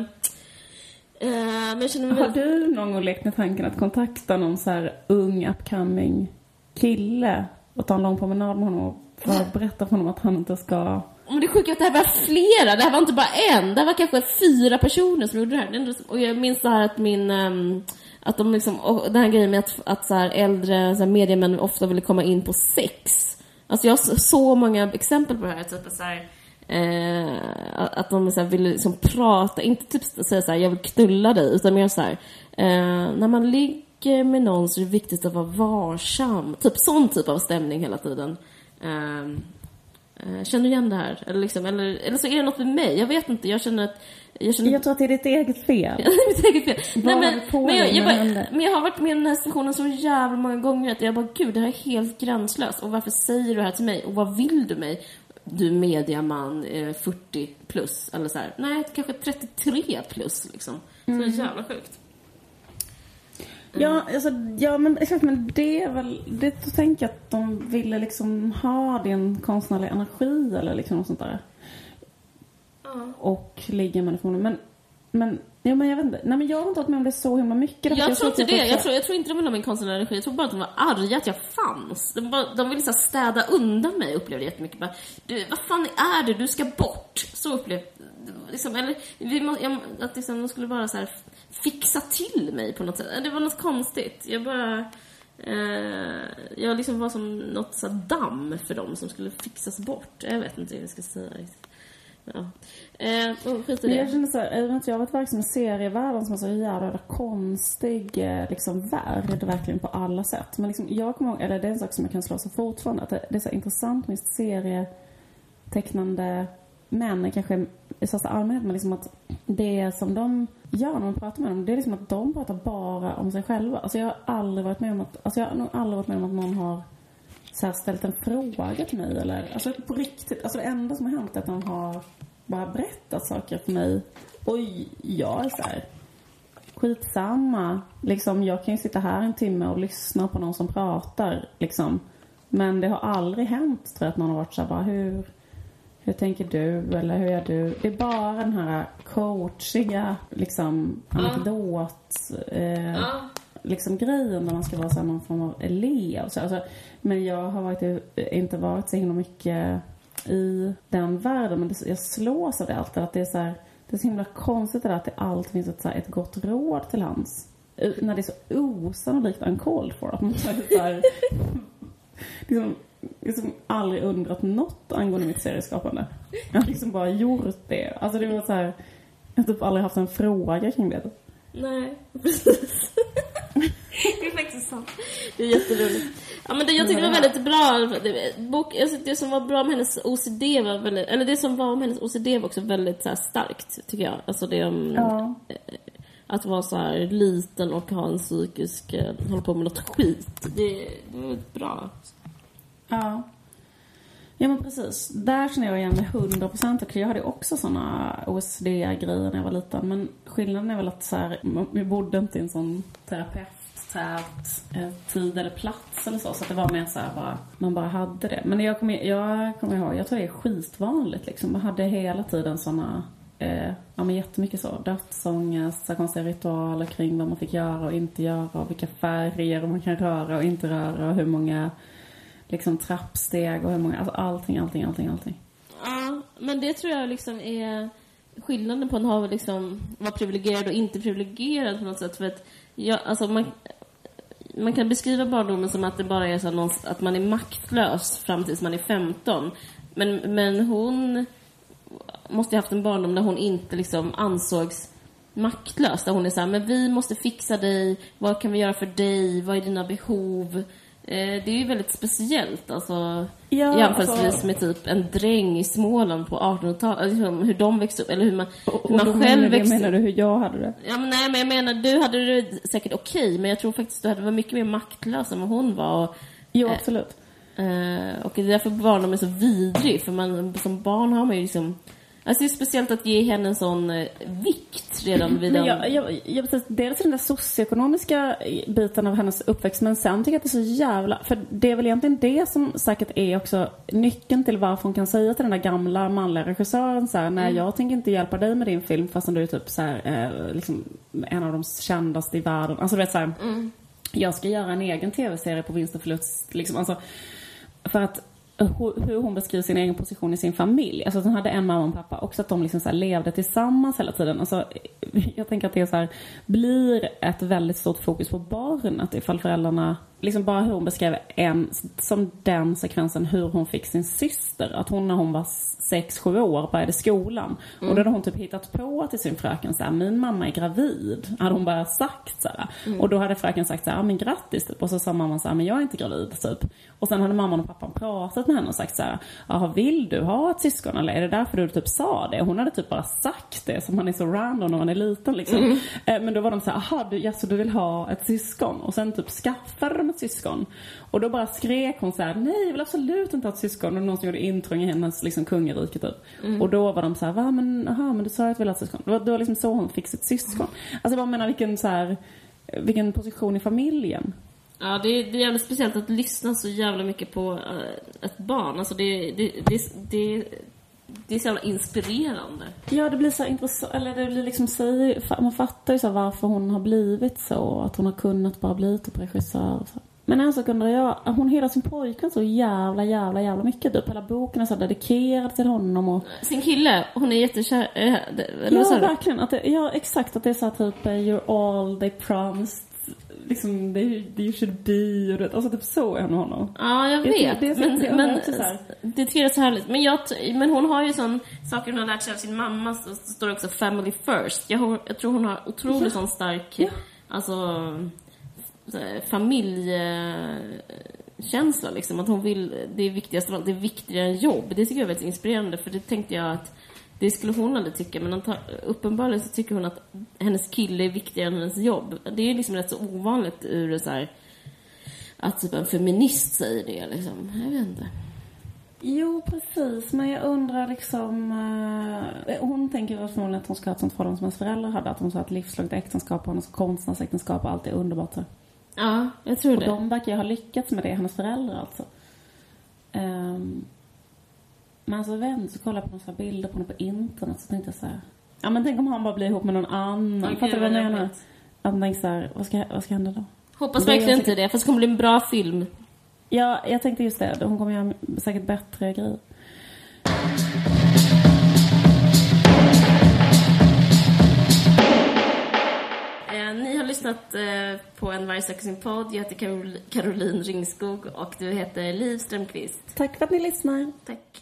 eh, men jag känner mig Har du någon gång lekt med tanken att kontakta någon så här ung upcoming kille och ta en lång promenad med honom och att berätta för honom att han inte ska... Men det sjuka är att det här var flera, det här var inte bara en. Det här var kanske fyra personer som gjorde det här. Och jag minns så här att min... ehm, att de liksom, och den här grejen med att, att så här äldre så här mediemän ofta ville komma in på sex. Alltså jag har så, många exempel på det här. Typ så här eh, att de så här ville liksom prata, inte typ säga så här, jag vill knulla dig, utan mer så här, eh, när man ligger med någon så är det viktigt att vara varsam. Typ sån typ av stämning hela tiden. Ehm, Eh, Känner du igen det här? Eller, liksom, eller, eller så är det något med mig. Jag vet inte. Jag känner att... Jag känner Jag tror att det är ditt eget fel. mitt eget fel. Nej, men, men, jag, jag bara, men jag har varit med i den här situationen så jävla många gånger att jag bara, gud, det här är helt gränslöst. Och varför säger du det här till mig? Och vad vill du mig? Du mediaman, eh, 40 plus, eller så här. Nej, kanske 33 plus, liksom. Så Mm. jävla sjukt. Ja, alltså, ja men exakt, men det är väl, det då tänker jag att de ville liksom ha din konstnärliga energi eller liksom något sånt där. Och ligga med personen. Men men, ja, men jag vet inte. Nej men jag har inte varit med om det så himla mycket. att Jag tror inte tycker det. att Jag tror, jag tror inte de ville ha min konstnärliga energi. Jag tror bara att de var arga att jag fanns. De, bara, de ville så städa undan mig, upplevde jag jättemycket. Bara, du, vad fan är du? Du ska bort. Så upplevde liksom, eller, vi må, jag, att liksom, de skulle bara så här fixa till mig på något sätt. Det var något konstigt. Jag bara... Eh, jag liksom var som något så damm för dem som skulle fixas bort. Jag vet inte hur jag ska säga riktigt. Ja. Eh, och skit i Men jag det. känner så här, jag har varit verksam i serievärlden som är så jävla konstig eh, liksom, värld, verkligen på alla sätt. Men liksom, jag kommer ihåg, eller det är en sak som jag kan slå sig fortfarande, att det, det är så intressant med serietecknande män, kanske i största allmänhet, men liksom att det som de gör när man pratar med dem, det är liksom att de pratar bara om sig själva. Alltså jag har aldrig varit med om att, alltså jag har nog aldrig varit med om att någon har så här ställt en fråga till mig eller, alltså på riktigt, alltså det enda som har hänt är att de har bara berättat saker för mig och jag är så här skitsamma, liksom jag kan ju sitta här en timme och lyssna på någon som pratar liksom. Men det har aldrig hänt tror jag att någon har varit så här bara hur hur tänker du eller hur gör du? Det är bara den här coachiga liksom anekdot eh, Ja liksom grejen där man ska vara så här, någon form av elev. Så, alltså, men jag har varit, inte varit så himla mycket i den världen. Men det, jag slås av det alltid. Att det är så här, det är så himla konstigt det där att det alltid finns ett, så här, ett gott råd till hands. Eh, när det är så osannolikt uncalled for. Att man så här, så här, liksom, liksom aldrig undrat något angående mitt serieskapande. Jag har liksom bara gjort det. Alltså det var så här, jag har typ aldrig haft en fråga kring det. Nej, precis. det är faktiskt sant. Det är jätteroligt. Ja, men det, jag tycker det var väldigt bra. Det, bok, alltså, det som var bra med hennes OCD var väldigt, eller det som var med hennes OCD var också väldigt så här, starkt, tycker jag. Alltså det om Ja. att vara så här liten och ha en psykisk, eh, hålla på med något skit. Det, det var bra. Ja. Ja men precis. Där känner jag igen mig 100 procent. Och jag hade också såna OCD-grejer när jag var liten. Men skillnaden är väl att så här, vi bodde inte i en sån terapeuttät tät eh, tid eller plats eller så. Så att det var mer så här bara, man bara hade det. Men jag kommer, jag kommer ihåg, jag tror det är skitvanligt liksom. Man hade hela tiden såna Eh, ja men jättemycket så. Dödsångest, så konstiga ritualer kring vad man fick göra och inte göra. Och vilka färger man kan röra och inte röra. Och hur många liksom trappsteg och hur många, alltså allting, allting, allting, allting. Ja, men det tror jag liksom är skillnaden på att ha liksom, vara privilegierad och inte privilegierad på något sätt. För att jag, alltså man, man kan beskriva barndomen som att det bara är så någon, att man är maktlös fram tills man är 15. Men, men hon måste ju haft en barndom där hon inte liksom ansågs maktlös. Där hon är så här, men vi måste fixa dig, vad kan vi göra för dig, vad är dina behov? Eh, det är ju väldigt speciellt alltså. Ja, jämförelsevis alltså- med typ en dräng i Småland på 1800-talet, liksom, hur de växte upp, eller hur man, hur Och man då själv menar, växte menar du hur jag hade det? Ja, men nej, men jag menar, du hade det säkert okej, men jag tror faktiskt du hade varit mycket mer maktlös än vad hon var. Och, Jo, Eh, absolut. eh, och det är därför barndom är så vidrig, för man, som barn har man ju liksom... Alltså det är speciellt att ge henne en sån eh, vikt redan vid Men den... jag, jag, jag, dels den där socioekonomiska biten av hennes uppväxt men sen tycker jag att det är så jävla... För det är väl egentligen det som säkert är också nyckeln till varför hon kan säga till den där gamla manliga regissören så här, nej Mm. jag tänker inte hjälpa dig med din film fastän du är typ så här, eh, liksom en av de kändaste i världen. Alltså du vet så här, Mm. jag ska göra en egen tv-serie på vinst och förlust. Liksom, alltså, för att hur hon beskriver sin egen position i sin familj. Alltså att hon hade en mamma och en pappa. Också att de liksom så levde tillsammans hela tiden. Alltså, jag tänker att det så här, blir ett väldigt stort fokus på barnet ifall föräldrarna, liksom bara hur hon beskrev en, som den sekvensen hur hon fick sin syster. Att hon när hon var sex, sju år började skolan. Och då hade hon typ hittat på till sin fröken så här, min mamma är gravid. Hade hon bara sagt så här. Och då hade fröken sagt så här, men grattis typ. Och så sa mamman så här, men jag är inte gravid typ. Och sen hade mamman och pappan pratat med henne och sagt så här, jaha vill du ha ett syskon eller är det därför du typ sa det? Hon hade typ bara sagt det som man är så random när man är liten liksom. Eh, Men då var de så här, jaha du, jaså, du vill ha ett syskon? Och sen typ skaffade de ett syskon. Och då bara skrek hon så här, nej jag vill absolut inte ha ett syskon. Och någon som gjorde intrång i hennes liksom kungarike typ. Och då var de så här, va men, aha, men du sa att du ville ha ett syskon. Det var, det var liksom så hon fick sitt syskon. Alltså jag bara menar vilken så här, vilken position i familjen. Ja, det är, det är jävligt speciellt att lyssna så jävla mycket på eh, ett barn. Alltså det, det, det, det, det är så jävla inspirerande. Ja, det blir så intressant, eller det blir liksom, man fattar ju så varför hon har blivit så, att hon har kunnat bara bli typ regissör och så. Men en sak undrar jag, hon hyllar sin pojkvän så jävla, jävla, jävla mycket typ. Hela boken är så dedikerad till honom och... Sin kille, hon är jättekär, äh, Ja, verkligen. Att det, ja, exakt. Att det är så här typ, eh, you're all they promised liksom, they, you should be och det, alltså typ så är hon honom. Ja, jag vet. Det, det, men, det, men, det tycker jag är så härligt. Men, jag, men hon har ju sån, saker hon har lärt sig av sin mamma, så står det också family first. Jag, jag tror hon har otroligt ja. sån stark, ja. alltså, familjekänsla liksom. Att hon vill, det är viktigast av allt, det är viktigare än jobb. Det tycker jag är väldigt inspirerande, för det tänkte jag att det skulle hon aldrig tycka, men uppenbarligen så tycker hon att hennes kille är viktigare än hennes jobb. Det är liksom rätt så ovanligt ur så här, att typ en feminist säger det liksom. Jag vet inte. Jo, precis. Men jag undrar liksom... Uh, hon tänker väl förmodligen att hon ska ha ett sånt förhållande som hennes föräldrar hade. Att hon sa att livslångt äktenskap och hennes konstnärsäktenskap och allt är underbart. Så. Ja, jag tror och det. Och de verkar ju ha lyckats med det, hennes föräldrar alltså. Um, men alltså vem så kollade på några bilder på honom på internet så tänkte jag så här, Ja men tänk om han bara blir ihop med någon annan. Okay, Fattar du vad jag menar? Att man tänker så här, vad ska, vad ska hända då? Hoppas verkligen inte det, för det kommer bli en bra film. Ja, jag tänkte just det. Hon kommer göra säkert bättre grejer. Eh, ni har lyssnat eh, på En varg söker sin podd. Jag heter Carol Caroline Ringskog och du heter Liv Strömqvist. Tack för att ni lyssnar. Tack.